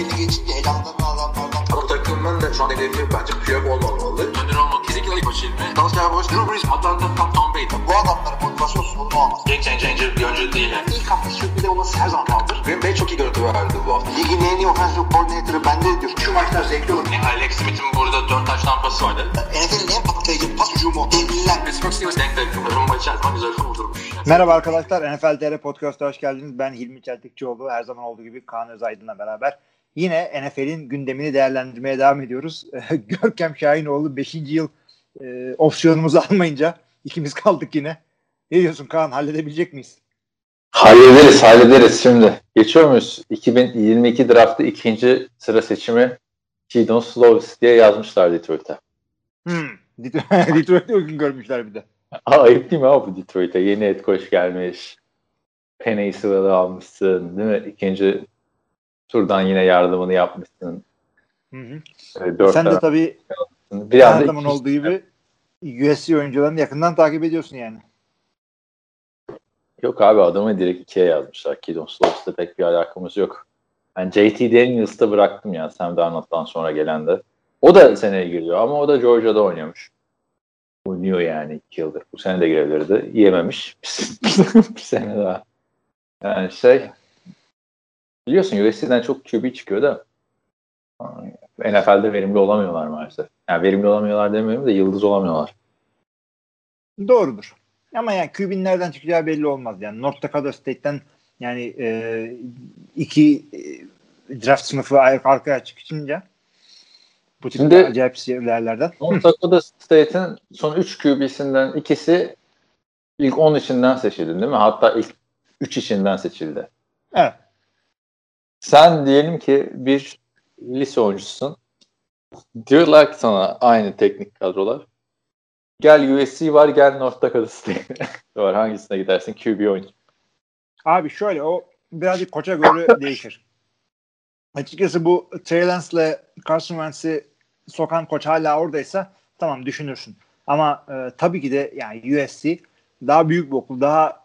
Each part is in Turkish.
belli geçince elanlarını alanlardan. Bu takımın da şu an hedefi bence Piyok olmamalı. Önder olmak kesinlikle ilk başı ilmi. Dallas Cowboys, Drew Brees, Atlanta, Tom, Tom Brady. Bu adamların motivasyon sorunu olmaz. Game changer bir oyuncu değil. Yani. İlk hafta sürpriz olması her zaman kaldır. Green Bay çok iyi görüntü verdi bu hafta. Ligin en iyi offensive coordinator'ı bende diyor. Şu maçlar zevkli olur. Yani Alex Smith'in burada 4 taş tampası vardı. NFL'in en patlayıcı pas hücumu. Devliler. Pittsburgh Steelers denk denk. Rumba içerisinde güzel kurdurmuş. Merhaba arkadaşlar. NFL TR Podcast'a hoş geldiniz. Ben Hilmi Çeltikçioğlu. Her zaman olduğu gibi Kaan Özaydın'la beraber. Yine NFL'in gündemini değerlendirmeye devam ediyoruz. Görkem Şahinoğlu 5. yıl e, opsiyonumuzu almayınca ikimiz kaldık yine. Ne diyorsun Kaan? Halledebilecek miyiz? Hallederiz, hallederiz şimdi. Geçiyor muyuz? 2022 draftı ikinci sıra seçimi Keaton Slovis diye yazmışlar Detroit'e. Hmm. Detroit'te uygun görmüşler bir de. Aa, ayıp değil mi abi Detroit'e? Yeni head coach gelmiş. Penny Sewell'ı almışsın değil mi? İkinci turdan yine yardımını yapmışsın. Hı hı. Dört Sen de tabii bir her zaman olduğu gibi USC oyuncularını yakından takip ediyorsun yani. Yok abi adamı direkt ikiye yazmışlar. Keaton Slovis'le pek bir alakamız yok. Ben JT Daniels'ta bıraktım ya Sam Darnold'dan sonra gelen de. O da seneye giriyor ama o da Georgia'da oynuyormuş. Oynuyor yani iki yıldır. Bu sene de girebilirdi. Yememiş. bir sene daha. Yani şey biliyorsun USC'den çok QB çıkıyor da NFL'de verimli olamıyorlar maalesef. Yani verimli olamıyorlar demiyorum da yıldız olamıyorlar. Doğrudur. Ama yani QB'nin nereden çıkacağı belli olmaz. Yani North Dakota State'ten yani e, iki e, draft sınıfı ar- arkaya çıkınca bu tip Şimdi- acayip yerlerden. North Dakota State'in son 3 QB'sinden ikisi ilk 10 içinden seçildi değil mi? Hatta ilk 3 içinden seçildi. Evet. Sen diyelim ki bir lise oyuncusun. Diyorlar ki sana aynı teknik kadrolar. Gel USC var gel North Dakota State var. Hangisine gidersin? QB oyuncu. Abi şöyle o birazcık koça göre değişir. Açıkçası bu Trey Lance'le Carson Wentz'i sokan koç hala oradaysa tamam düşünürsün. Ama e, tabii ki de yani USC daha büyük bir okul, daha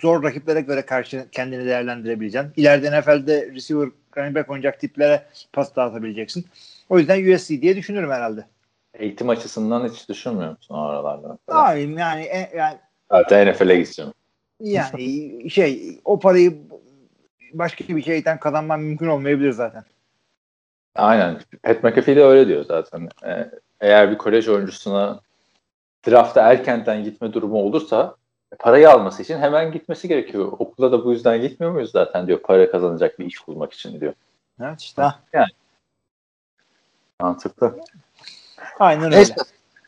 zor rakiplere göre karşı kendini değerlendirebileceksin. İleride NFL'de receiver, running back oynayacak tiplere pas dağıtabileceksin. O yüzden USC diye düşünürüm herhalde. Eğitim açısından hiç düşünmüyor musun o aralarda? Abi yani, e, yani Hatta NFL'e gideceğim. Yani şey o parayı başka bir şeyden kazanman mümkün olmayabilir zaten. Aynen. Pat McAfee de öyle diyor zaten. Ee, eğer bir kolej oyuncusuna drafta erkenden gitme durumu olursa parayı alması için hemen gitmesi gerekiyor. Okula da bu yüzden gitmiyor muyuz zaten diyor. Para kazanacak bir iş bulmak için diyor. Evet işte. ha. Mantıklı. Aynen öyle. Neyse.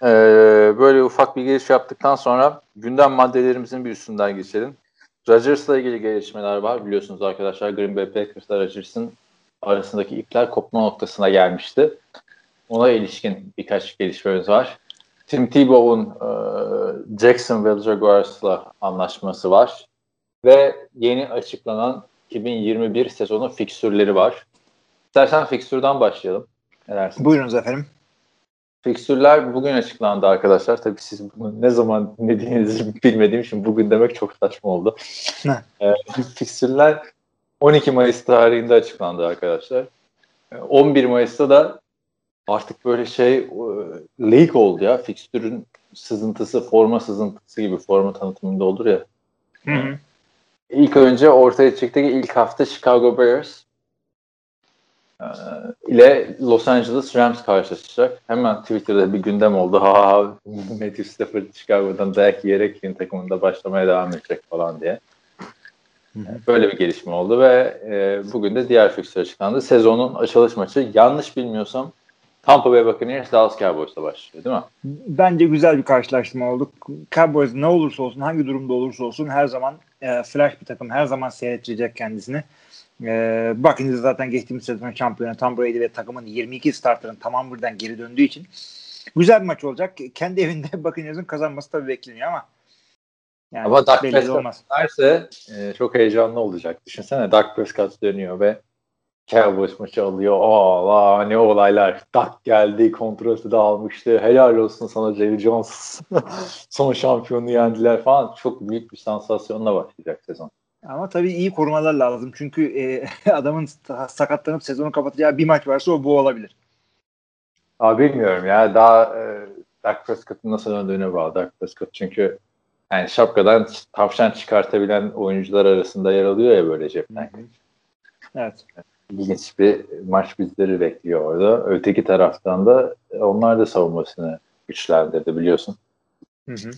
Ee, böyle ufak bir giriş yaptıktan sonra gündem maddelerimizin bir üstünden geçelim. Rodgers'la ilgili gelişmeler var. Biliyorsunuz arkadaşlar Green Bay Packers'la Rodgers'ın arasındaki ipler kopma noktasına gelmişti. Ona ilişkin birkaç gelişmemiz var. Tim Tebow'un e, Jacksonville Jaguars'la anlaşması var. Ve yeni açıklanan 2021 sezonu fiksürleri var. İstersen fiksürden başlayalım. Ne? Buyurunuz efendim. Fikstürler bugün açıklandı arkadaşlar. Tabii siz bunu ne zaman dinlediğinizi bilmediğim için bugün demek çok saçma oldu. Ee, fikstürler 12 Mayıs tarihinde açıklandı arkadaşlar. Ee, 11 Mayıs'ta da artık böyle şey e, leak oldu ya. Fikstürün sızıntısı, forma sızıntısı gibi forma tanıtımında olur ya. Hı hı. İlk önce ortaya çıktı ki ilk hafta Chicago Bears e, ile Los Angeles Rams karşılaşacak. Hemen Twitter'da bir gündem oldu. Ha ha Matthew Stafford Chicago'dan dayak yiyerek yeni takımında başlamaya devam edecek falan diye. Böyle bir gelişme oldu ve e, bugün de diğer fikstür açıklandı. Sezonun açılış maçı yanlış bilmiyorsam Tampa Bay Buccaneers Dallas Cowboys'la başlıyor değil mi? Bence güzel bir karşılaştırma oldu. Cowboys ne olursa olsun, hangi durumda olursa olsun her zaman e, flash bir takım. Her zaman seyrettirecek kendisini. E, bakın zaten geçtiğimiz sezon şampiyonu Tom Brady ve takımın 22 starterın tamam buradan geri döndüğü için güzel bir maç olacak. Kendi evinde Buccaneers'ın kazanması tabii bekleniyor ama yani Ama Dak Prescott olmaz. derse e, çok heyecanlı olacak. Düşünsene Dak Prescott dönüyor ve Cowboys maçı alıyor. Aa ne olaylar. Dak geldi, kontratı da almıştı. Helal olsun sana Jerry Jones. Son şampiyonu yendiler falan. Çok büyük bir sansasyonla başlayacak sezon. Ama tabii iyi korumalar lazım. Çünkü e, adamın sakatlanıp sezonu kapatacağı bir maç varsa o bu olabilir. Abi bilmiyorum ya. Daha e, Dak Prescott'un nasıl döndüğüne bağlı. Dak Prescott çünkü yani şapkadan tavşan çıkartabilen oyuncular arasında yer alıyor ya böyle cepten. Evet. İlginç bir maç bizleri bekliyor orada. Öteki taraftan da onlar da savunmasını güçlendirdi biliyorsun. Hı hı.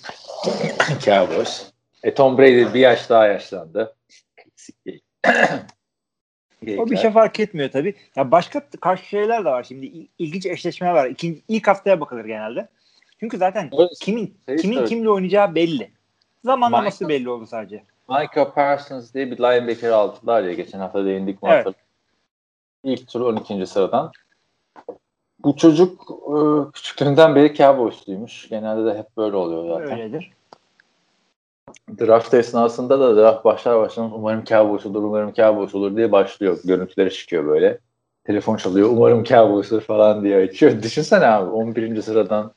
Cowboys. E Tom Brady bir yaş daha yaşlandı. o bir şey fark etmiyor tabii. Ya başka karşı şeyler de var şimdi. İl- ilginç eşleşmeler var. İkinci, ilk haftaya bakılır genelde. Çünkü zaten Evet, kimin şey kimin söyle- kimle oynayacağı belli. Zamanlaması Michael- belli oldu sadece. Michael Parsons diye bir linebacker aldılar ya geçen hafta değindik Evet. evet. İlk tur 12. sıradan. Bu çocuk e, küçüklüğünden beri Cowboys'luymuş. Genelde de hep böyle oluyor zaten. Öyledir. Draft esnasında da draft başlar başlamaz umarım Cowboys olur, umarım Cowboys olur diye başlıyor. Görüntüleri çıkıyor böyle. Telefon çalıyor, umarım Cowboys olur falan diye açıyor. Düşünsene abi 11. sıradan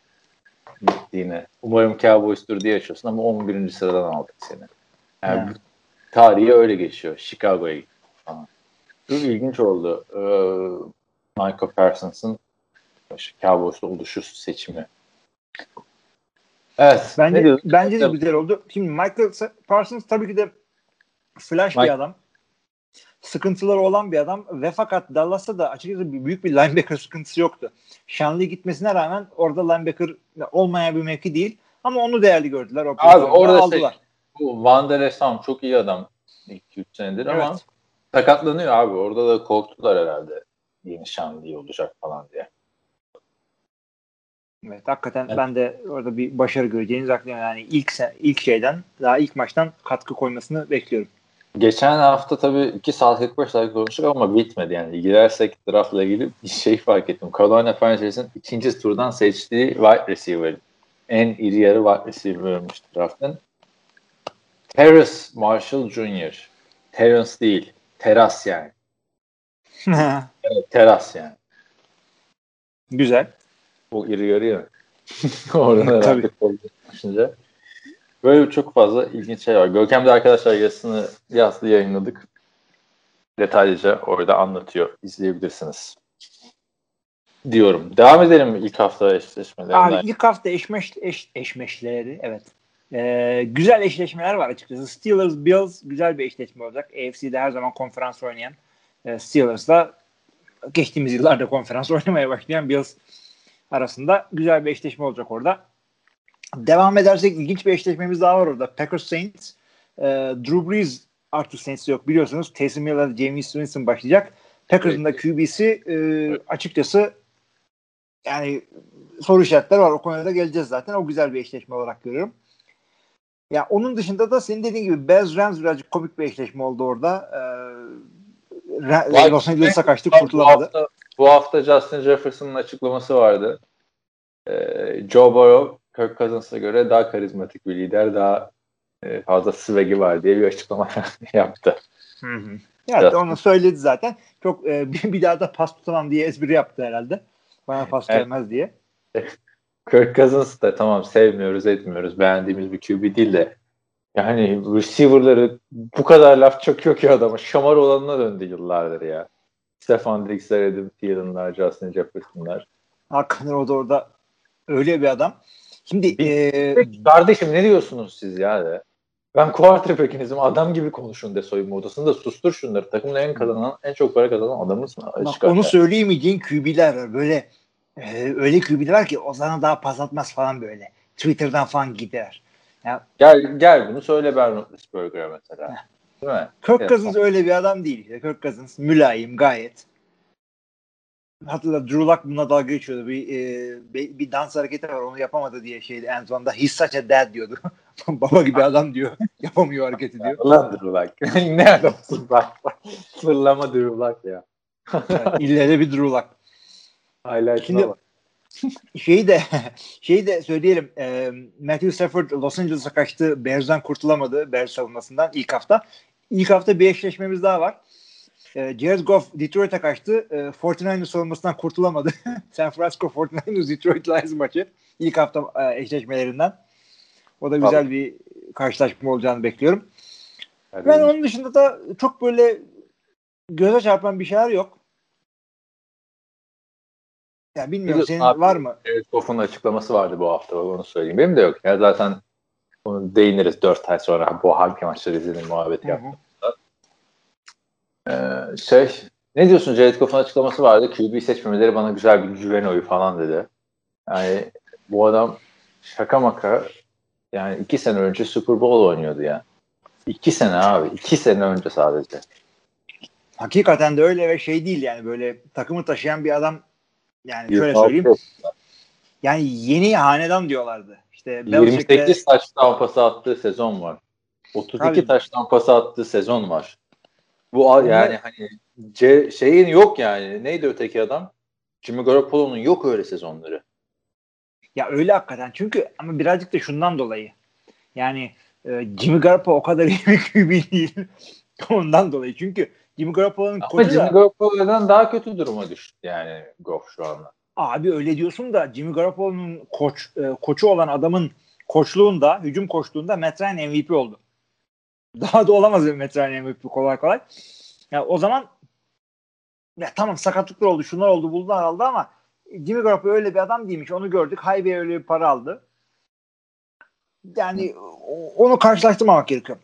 gittiğini. Umarım Cowboys'tur diye açıyorsun ama 11. sıradan aldık seni. Yani Yani. tarihi öyle geçiyor. Chicago'ya gitti falan. Çok ilginç oldu. Ee, Michael Parsons'ın Cowboys'ta oluşu seçimi. Evet. Bence bence de güzel oldu. Şimdi Michael Parsons tabii ki de flash Mike- bir adam. Sıkıntıları olan bir adam ve fakat Dallas'ta da açıkçası büyük bir linebacker sıkıntısı yoktu. Şanlı gitmesine rağmen orada linebacker olmayan bir mevki değil ama onu değerli gördüler. O Abi orada aldılar. şey, bu Van der Esam çok iyi adam 2-3 senedir ama Evet. Sakatlanıyor abi. Orada da korktular herhalde. Yeni şanlı olacak falan diye. Evet, hakikaten Evet. ben de orada bir başarı göreceğini zaklıyorum. Yani ilk ilk şeyden daha ilk maçtan katkı koymasını bekliyorum. Geçen hafta tabii 2 saat 45 dakika konuştuk ama bitmedi yani. Girersek draftla ilgili bir şey fark ettim. Carolina Panthers'ın ikinci turdan seçtiği wide receiver. En iri yarı wide receiver'mış draftın. Terrace Marshall Jr. Terrence değil. Teras yani. Evet, teras yani. Güzel. O iri yarı ya. Oradan Tabii. herhalde düşünce. Böyle çok fazla ilginç şey var. Görkem de arkadaşlar yazısını yazdı yayınladık. Detaylıca orada anlatıyor. İzleyebilirsiniz. Diyorum. Devam edelim ilk hafta eşleşmelerinden. Abi ilk hafta eşmeş, eş, eşmeşleri evet. Ee, güzel eşleşmeler var açıkçası. Steelers Bills güzel bir eşleşme olacak. AFC'de her zaman konferans oynayan e, Steelers'la geçtiğimiz yıllarda konferans oynamaya başlayan Bills arasında güzel bir eşleşme olacak orada. Devam edersek ilginç bir eşleşmemiz daha var orada. Packers Saints. E, Drew Brees artık Saints yok biliyorsunuz. Taysom Hill ve James Winston başlayacak. Packers'ın da QB'si e, açıkçası yani soru işaretleri var. O konuya da geleceğiz zaten. O güzel bir eşleşme olarak görüyorum. Ya onun dışında da senin dediğin gibi Bears Rams birazcık komik bir eşleşme oldu orada. Ee, Los Angeles'a kaçtı Bu kurtulamadı. hafta, bu hafta Justin Jefferson'ın açıklaması vardı. Ee, Joe Burrow, Kirk Cousins'a göre daha karizmatik bir lider, daha e, fazla swag'i var diye bir açıklama yaptı. Hı hı. Yani onu söyledi zaten. Çok e, bir, bir daha da pas tutamam diye espri yaptı herhalde. Bana pas Evet. gelmez diye. Kirk Cousins da tamam sevmiyoruz etmiyoruz beğendiğimiz bir QB değil de yani receiver'ları bu kadar laf çakıyor ki adama. Şamar olanına döndü yıllardır ya. Stefan Diggs'ler, Adam Thielen'lar, Justin Jefferson'lar. Hakikaten o da orada öyle bir adam. Şimdi e, Kardeşim ne diyorsunuz siz ya de? Ben quarterback'inizim adam gibi konuşun de soyunma odasında sustur şunları. Takımın en kazanan, en çok para kazanan adamısın. bak, onu söyleyemeyeceğin QB'ler var. Böyle e, öyle QB'ler var ki o sana daha pas atmaz falan böyle. Twitter'dan falan gider. Gel gel bunu söyle Ben Roethlisberger'e mesela. Değil mi? Kirk Evet. Cousins öyle bir adam değil. işte. Kirk Cousins mülayim gayet. Hatırla Drew Lock buna dalga geçiyordu. Bir, e, bir, bir dans hareketi var onu yapamadı diye şeydi en sonunda. He's such a dad diyordu. Baba gibi adam diyor. Yapamıyor hareketi diyor. Ulan Drew Lock. ne adamsın bak. Fırlama Drew Lock ya. Yani ille de bir Drew Lock. Highlight'ına Şimdi- bak. Şeyi de şeyi de söyleyelim. E, Matthew Stafford Los Angeles'a kaçtı. Bears'dan kurtulamadı. Bears savunmasından ilk hafta. İlk hafta bir eşleşmemiz daha var. E, Jared Goff Detroit'e kaçtı. E, 49ers savunmasından kurtulamadı. San Francisco 49ers Detroit Lions maçı. İlk hafta e, eşleşmelerinden. O da güzel bir karşılaşma olacağını bekliyorum. Yani Ben onun dışında da çok böyle göze çarpan bir şeyler yok. Ya bilmiyorum Biliyorsun senin abi, var mı? Evet, Goff'un açıklaması vardı bu hafta onu söyleyeyim. Benim de yok. Ya zaten onu değiniriz 4 ay sonra bu hangi maçları izledim muhabbeti hı. Ee, şey ne diyorsun Jared Goff'un açıklaması vardı. QB seçmemeleri bana güzel bir güven oyu falan dedi. Yani bu adam şaka maka yani iki sene önce Super Bowl oynuyordu ya. İki sene abi. iki sene önce sadece. Hakikaten de öyle ve şey değil yani böyle takımı taşıyan bir adam yani şöyle 26 söyleyeyim. Yani yeni hanedan diyorlardı. İşte Belichick ve- 28 taştan pası attığı sezon var. 32 Tabii. taştan pası attığı sezon var. Bu yani hani C, şeyin yok yani. Neydi öteki adam? Jimmy Garoppolo'nun yok öyle sezonları. Ya öyle hakikaten. Çünkü ama birazcık da şundan dolayı. Yani e, Jimmy Garoppolo o kadar iyi bir QB değil. Ondan dolayı. Çünkü Jimmy Garoppolo'nun Ama koçu Jimmy da Garoppolo'dan daha kötü duruma düştü yani Goff şu anda. abi öyle diyorsun da Jimmy Garoppolo'nun koç e, koçu olan adamın koçluğunda, hücum koçluğunda Matt Ryan MVP oldu. Daha da olamaz bir Matt Ryan MVP kolay kolay. Ya o zaman ya tamam sakatlıklar oldu, şunlar oldu, buldular aldı ama Jimmy Garoppolo öyle bir adam değilmiş. Onu gördük. Highway öyle bir para aldı. Yani onu karşılaştırmamak gerekiyor.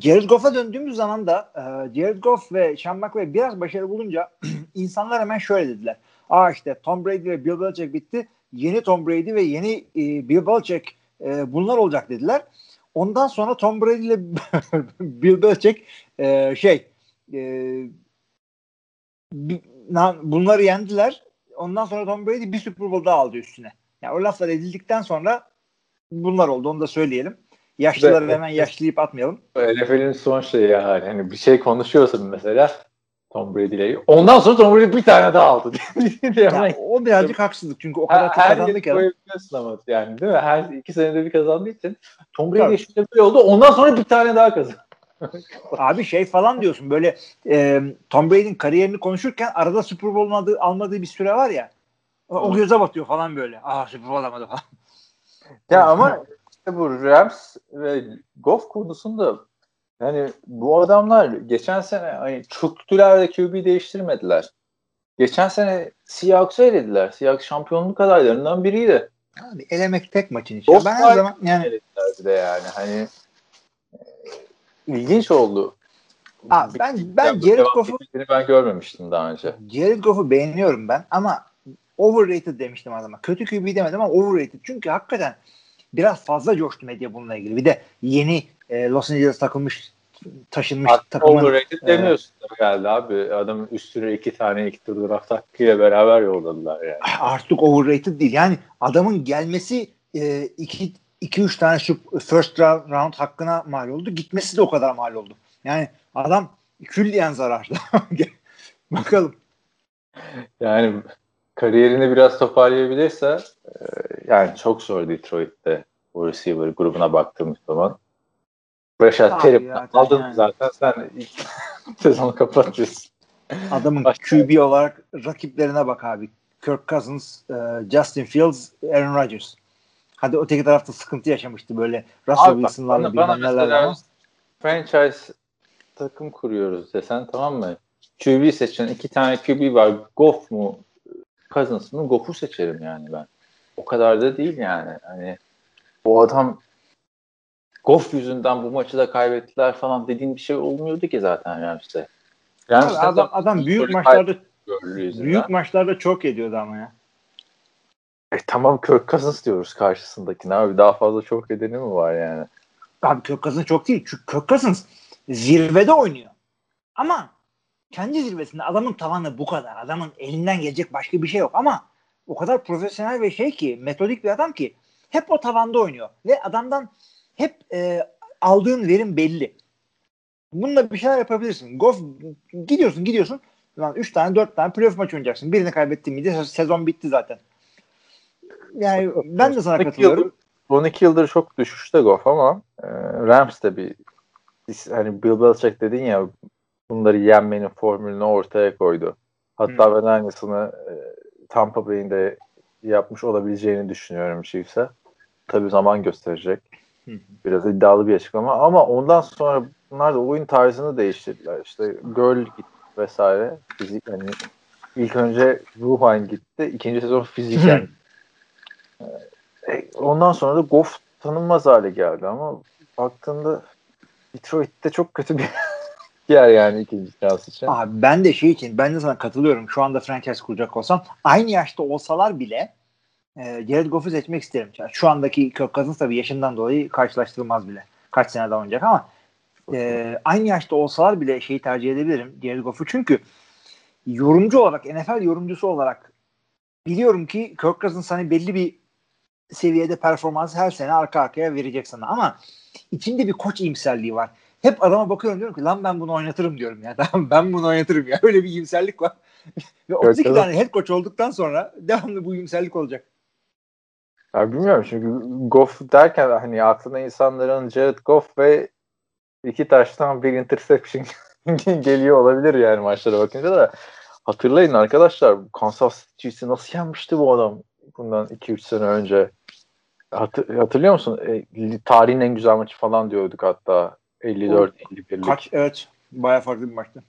Jared Goff'a döndüğümüz zaman da e, Jared Goff ve Sean McVay biraz başarı bulunca insanlar hemen şöyle dediler. Aa işte Tom Brady ve Bill Belichick bitti. Yeni Tom Brady ve yeni e, Bill Belichick e, bunlar olacak dediler. Ondan sonra Tom Brady ile Bill Belichick şey bunları yendiler. Ondan sonra Tom Brady bir Super Bowl daha aldı üstüne. Yani o laflar edildikten sonra bunlar oldu. Onu da söyleyelim. Yaşlıları Evet. hemen yaşlayıp atmayalım. NFL'in son şeyi yani. Hani bir şey konuşuyorsun mesela Tom Brady ile. Ondan sonra Tom Brady bir tane daha aldı. Ya, o birazcık haksızlık çünkü o kadar her, çok her kazandı ki koyabiliyorsun ama yani değil mi? Her iki senede bir kazandığı için Tom Brady işte böyle oldu. Ondan sonra bir tane daha kazandı. Abi şey falan diyorsun böyle e, Tom Brady'nin kariyerini konuşurken arada Super Bowl'un adı, almadığı bir süre var ya o, o göze batıyor falan böyle. Aa Super Bowl alamadı falan. Ya ama işte bu Rams ve Goff konusunda yani bu adamlar geçen sene hani çöktüler de QB değiştirmediler. Geçen sene Seahawks'ı elediler. Seahawks şampiyonluk adaylarından biriydi. Abi elemek tek maçın içi. Ben her zaman yani de yani hani e, ilginç oldu. Abi ben ben Yani Jared Goff'u ben görmemiştim daha önce. Jared Goff'u beğeniyorum ben ama overrated demiştim adama. Kötü QB demedim ama overrated. Çünkü hakikaten biraz fazla coştu medya bununla ilgili. Bir de yeni e, Los Angeles takılmış taşınmış Hatta takımın overrated demiyorsun da geldi abi. Adamın üstüne iki tane iki tur draft hakkıyla beraber yolladılar yani. artık overrated değil. Yani adamın gelmesi 2 2 3 tane şu first round, hakkına mal oldu. Gitmesi de o kadar mal oldu. Yani adam külliyen zararda. Bakalım. Yani kariyerini biraz toparlayabilirse e, yani çok zor Detroit'te bu receiver grubuna baktığımız zaman. Terry ya, aldın yani. zaten sen ilk sezonu kapatıyorsun. Adamın QB olarak rakiplerine bak abi. Kirk Cousins, e, Justin Fields, Aaron Rodgers. Hadi öteki tarafta sıkıntı yaşamıştı böyle Russell Wilson'larla bilmem nelerle franchise takım kuruyoruz desen tamam mı? QB seçen iki tane QB var. Goff mu? Cousins mı? Goff'u seçerim yani ben. O kadar da değil yani. Hani bu adam Goff yüzünden bu maçı da kaybettiler falan dediğin bir şey olmuyordu ki zaten Rams'te. Rams'te adam, adam büyük maçlarda büyük maçlarda çok ediyordu ama ya. E, tamam Kirk Cousins diyoruz karşısındakine abi. Daha fazla çok edeni mi var yani? Abi Kirk Cousins çok değil. Çünkü Kirk Cousins zirvede oynuyor. Ama kendi zirvesinde adamın tavanı bu kadar. Adamın elinden gelecek başka bir şey yok. Ama o kadar profesyonel ve şey ki metodik bir adam ki hep o tavanda oynuyor. Ve adamdan hep e, aldığın verim belli. Bununla bir şeyler yapabilirsin. Golf gidiyorsun gidiyorsun. Lan 3 tane 4 tane playoff maç oynayacaksın. Birini kaybettin miydi sezon bitti zaten. Yani ben de sana katılıyorum. yıldır- Son iki yıldır çok düşüşte Goff ama e, Rams de bir hani Bill Belichick dedin ya bunları yenmenin formülünü ortaya koydu. Hatta ben aynısını e, Tampa Bay'in de yapmış olabileceğini düşünüyorum Chiefs'e. Tabii zaman gösterecek. Biraz iddialı bir açıklama ama ondan sonra bunlar da oyun tarzını değiştirdiler. İşte Girl gitti vesaire. Fizik yani ilk önce Ruhan gitti. ikinci sezon fiziken. e, ondan sonra da Goff tanınmaz hale geldi ama baktığında Detroit'te çok kötü bir yer yani ikinci şans için. Abi ben de şey için ben de sana katılıyorum. Şu anda franchise kuracak olsam aynı yaşta olsalar bile e, Jared Goff'u seçmek isterim. Yani şu andaki Kirk Cousins tabii yaşından dolayı karşılaştırılmaz bile. Kaç sene daha oynayacak ama e, aynı yaşta olsalar bile şeyi tercih edebilirim Jared Goff'u çünkü yorumcu olarak NFL yorumcusu olarak biliyorum ki Kirk Cousins hani belli bir seviyede performans her sene arka arkaya verecek sana ama içinde bir koç iyimserliği var. Hep adama bakıyorum diyorum ki lan ben bunu oynatırım diyorum ya. Tamam ben bunu oynatırım ya. Öyle bir iyimserlik var. Ve 32 tane head coach olduktan sonra devamlı bu iyimserlik olacak. Ya bilmiyorum çünkü Goff derken hani aklına insanların Jared Goff ve iki taştan bir interception geliyor olabilir yani maçlara bakınca da hatırlayın arkadaşlar Kansas City'si nasıl yenmişti bu adam bundan 2-3 sene önce Hatır, hatırlıyor musun? E, tarihin en güzel maçı falan diyorduk hatta 54-51'lik. Kaç evet baya farklı bir maçtı.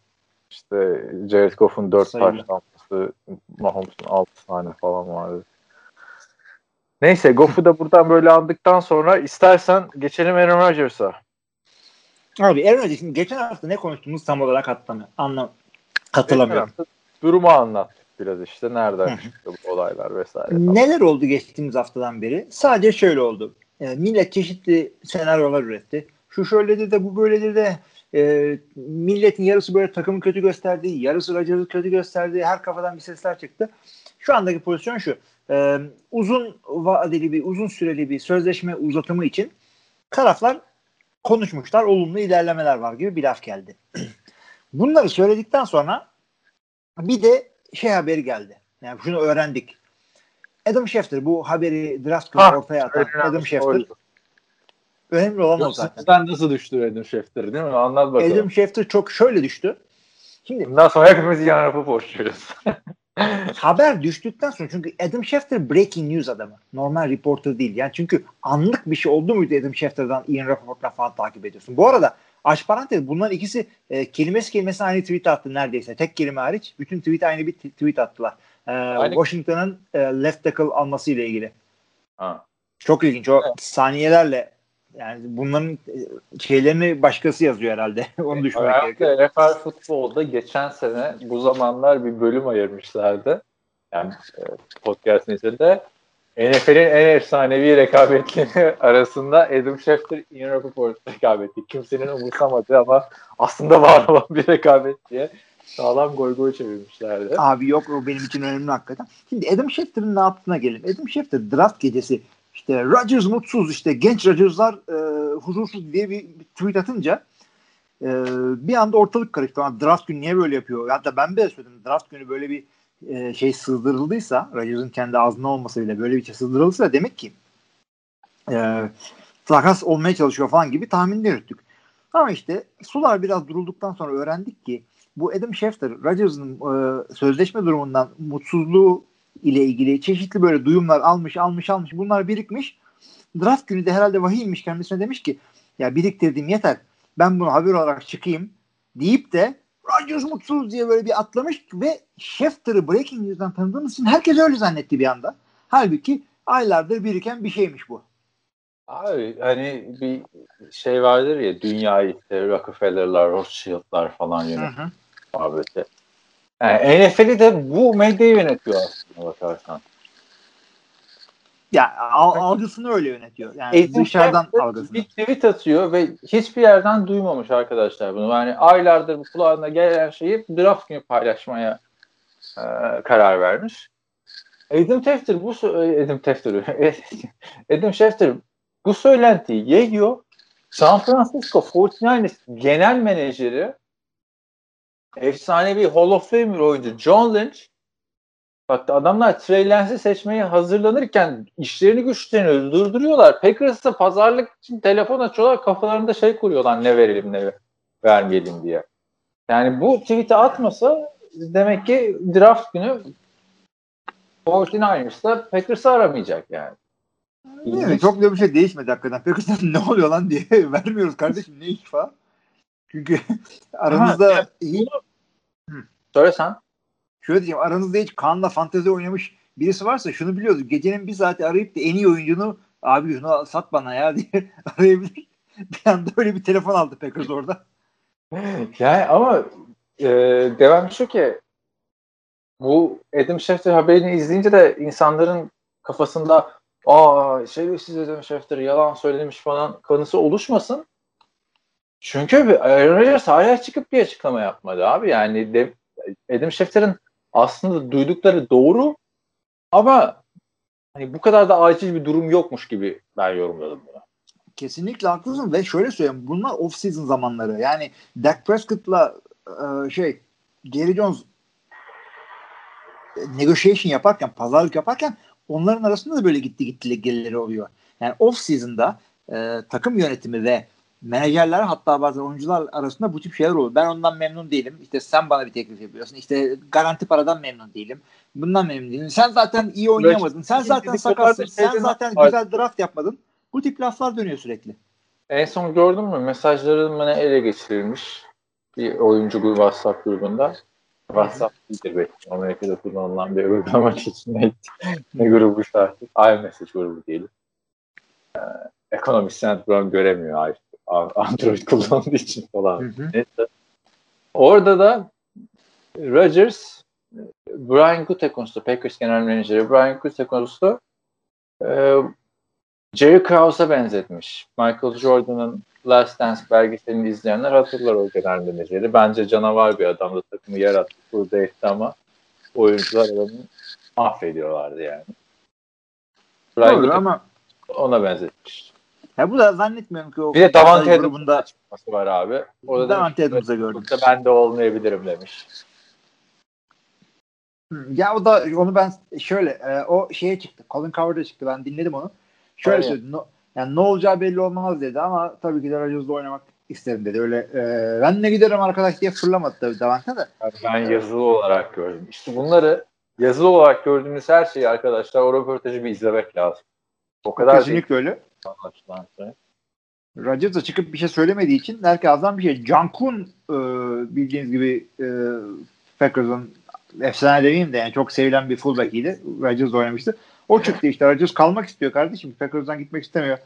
İşte Jared Goff'un 4 taşlanması Mahomes'un 6 tane falan vardı. Neyse Goff'u da buradan böyle andıktan sonra istersen geçelim Aaron Rodgers'a. Abi Aaron Rodgers geçen hafta ne konuştuğumuz tam olarak hatırlamıyorum. Anlam hatırlamıyorum. Durumu anlattık biraz işte nereden çıktı bu olaylar vesaire. Falan. Neler oldu geçtiğimiz haftadan beri? Sadece şöyle oldu. E, millet çeşitli senaryolar üretti. Şu şöyledir de bu böyledir de e, milletin yarısı böyle takımı kötü gösterdi, yarısı Rodgers'ı kötü gösterdi. Her kafadan bir sesler çıktı. Şu andaki pozisyon şu. E, uzun vadeli bir, uzun süreli bir sözleşme uzatımı için taraflar konuşmuşlar. Olumlu ilerlemeler var gibi bir laf geldi. Bunları söyledikten sonra bir de şey haberi geldi. Yani şunu öğrendik. Adam Schefter bu haberi draft günü ortaya atan Adam Schefter. Önemli olan o zaten. Sen nasıl düştü Adam Schefter değil mi? Anlat bakalım. Adam Schefter çok şöyle düştü. Şimdi Bundan sonra hepimiz yan rapı borçluyuz. haber düştükten sonra çünkü Adam Schefter breaking news adamı. Normal reporter değil. Yani çünkü anlık bir şey oldu muydu Adam Schefter'dan Ian Rappaport'tan falan takip ediyorsun. Bu arada aç parantez bunların ikisi e, kelimesi kelimesine aynı tweet attı neredeyse. Tek kelime hariç bütün tweet aynı bir tweet attılar. E, Washington'ın e, left tackle alması ile ilgili. Ha. Çok ilginç. O evet. saniyelerle yani bunların şeylerini başkası yazıyor herhalde. Onu düşünmek gerekiyor. NFL futbolda geçen sene bu zamanlar bir bölüm ayırmışlardı. Yani podcast nesilde. NFL'in en efsanevi rekabetleri arasında Adam Schefter, Ian Rappaport rekabeti. Kimsenin umursamadığı ama aslında var olan bir rekabet diye sağlam goy goy çevirmişlerdi. Abi yok o benim için önemli hakikaten. Şimdi Adam Schefter'ın ne yaptığına gelelim. Adam Schefter draft gecesi işte Rodgers mutsuz işte genç Rodgers'lar e, huzursuz diye bir, tweet atınca e, bir anda ortalık karıştı. Draft günü niye böyle yapıyor? Hatta ben bile söyledim. Draft günü böyle bir e, şey sızdırıldıysa Rodgers'ın kendi ağzında olmasa bile böyle bir şey sızdırıldıysa demek ki e, takas olmaya çalışıyor falan gibi tahmin yürüttük. Ama işte sular biraz durulduktan sonra öğrendik ki bu Adam Schefter Rodgers'ın e, sözleşme durumundan mutsuzluğu ile ilgili çeşitli böyle duyumlar almış almış almış bunlar birikmiş. Draft günü de herhalde vahiymiş kendisine demiş ki ya biriktirdiğim yeter ben bunu haber olarak çıkayım deyip de Rodgers mutsuz diye böyle bir atlamış ve Schefter'ı Breaking News'dan tanıdığımız için herkes öyle zannetti bir anda. Halbuki aylardır biriken bir şeymiş bu. Abi hani bir şey vardır ya dünya işte Rockefeller'lar, Rothschild'lar falan yönetiyor. Muhabbeti. Yani NFL'i de bu medyayı yönetiyor aslında bakarsan. Ya al, algısını öyle yönetiyor. Yani Eğitim dışarıdan algısını. Bir tweet atıyor ve hiçbir yerden duymamış arkadaşlar bunu. Yani aylardır bu kulağına gelen şeyi draft günü paylaşmaya e, karar vermiş. Adam Schefter bu Adam Schefter Adam Schefter bu söylentiyi yayıyor. San Francisco 49ers genel menajeri efsanevi Hall of Famer oyuncu John Lynch Bak adamlar Trey Lance'i seçmeye hazırlanırken işlerini güçlerini durduruyorlar. Packers'a pazarlık için telefon açıyorlar. Kafalarında şey kuruyorlar ne verelim ne vermeyelim diye. Yani bu tweet'i atmasa demek ki draft günü 49ers'da Packers'ı aramayacak yani. Yani çok da bir şey değişmedi hakikaten. Packers'ta ne oluyor lan diye vermiyoruz kardeşim ne iş falan. Çünkü aranızda iyi, Söyle sen. şöyle diyeyim aranızda hiç Kaan'la fantezi oynamış birisi varsa şunu biliyordu. Gecenin bir saati arayıp da en iyi oyuncunu abi şunu sat bana ya diye arayabilir. Bir anda öyle bir telefon aldı Packers orada. Yani ama e, devam şu ki bu Adam Schefter haberini izleyince de insanların kafasında aa şerefsiz Adam Schefter yalan söylemiş falan kanısı oluşmasın. Çünkü Aaron Rodgers hala çıkıp bir açıklama yapmadı abi. Yani de, Adam Schefter'in aslında duydukları doğru ama hani bu kadar da acil bir durum yokmuş gibi ben yorumladım bunu. Kesinlikle haklısın ve şöyle söyleyeyim bunlar off season zamanları. Yani Dak Prescott'la e, şey Jerry Jones e, negotiation yaparken, pazarlık yaparken onların arasında da böyle gitti gitti gelileri oluyor. Yani off season'da e, takım yönetimi ve menajerler hatta bazen oyuncular arasında bu tip şeyler oluyor. Ben ondan memnun değilim. İşte sen bana bir teklif yapıyorsun. İşte garanti paradan memnun değilim. Bundan memnun değilim. Sen zaten iyi oynayamadın. Sen zaten sakatsın. Sen zaten güzel draft yapmadın. Bu tip laflar dönüyor sürekli. En son gördün mü mesajların bana ele geçirilmiş bir oyuncu grubu WhatsApp grubunda. WhatsApp değildir belki. Amerika'da kullanılan bir uygulama için ne grubu artık. iMessage grubu değil. Ee, ekonomist Brown göremiyor Android kullandığı için falan. Hı hı. Neyse. Orada da Rodgers Brian Gutekunst'u Packers genel menajeri Brian Gutekunst'u e, Jerry Krause'a benzetmiş. Michael Jordan'ın Last Dance belgeselini izleyenler hatırlar o genel menajeri. Bence canavar bir adamdı. Takımı yarattı, burada etti ama oyuncular adamı mahvediyorlardı yani. Brian Doğru ama ona benzetmiş. Ya bu da zannetmiyorum ki o bir de Davante grubunda açıklaması var abi. Orada Davante Adams'a gördüm. Ben de olmayabilirim demiş. Ya o da onu ben şöyle e, o şeye çıktı. Colin Coward'a çıktı. Ben dinledim onu. Şöyle Aynen. söyledi. No, yani ne olacağı belli olmaz dedi ama tabii ki de Rodgers'la oynamak isterim dedi. Öyle e, ben ne giderim arkadaş diye fırlamadı tabii Davante de. Ben yazılı olarak gördüm. İşte bunları yazılı olarak gördüğümüz her şeyi arkadaşlar o röportajı bir izlemek lazım. O kadar Kesinlikle değil. öyle. Rodgers da çıkıp bir şey söylemediği için herkes azdan bir şey. Cankun e, bildiğiniz gibi e, Packers'ın efsane demeyeyim de yani çok sevilen bir fullback'iydi. Rodgers oynamıştı. O çıktı işte. Rodgers kalmak istiyor kardeşim. Packers'dan gitmek istemiyor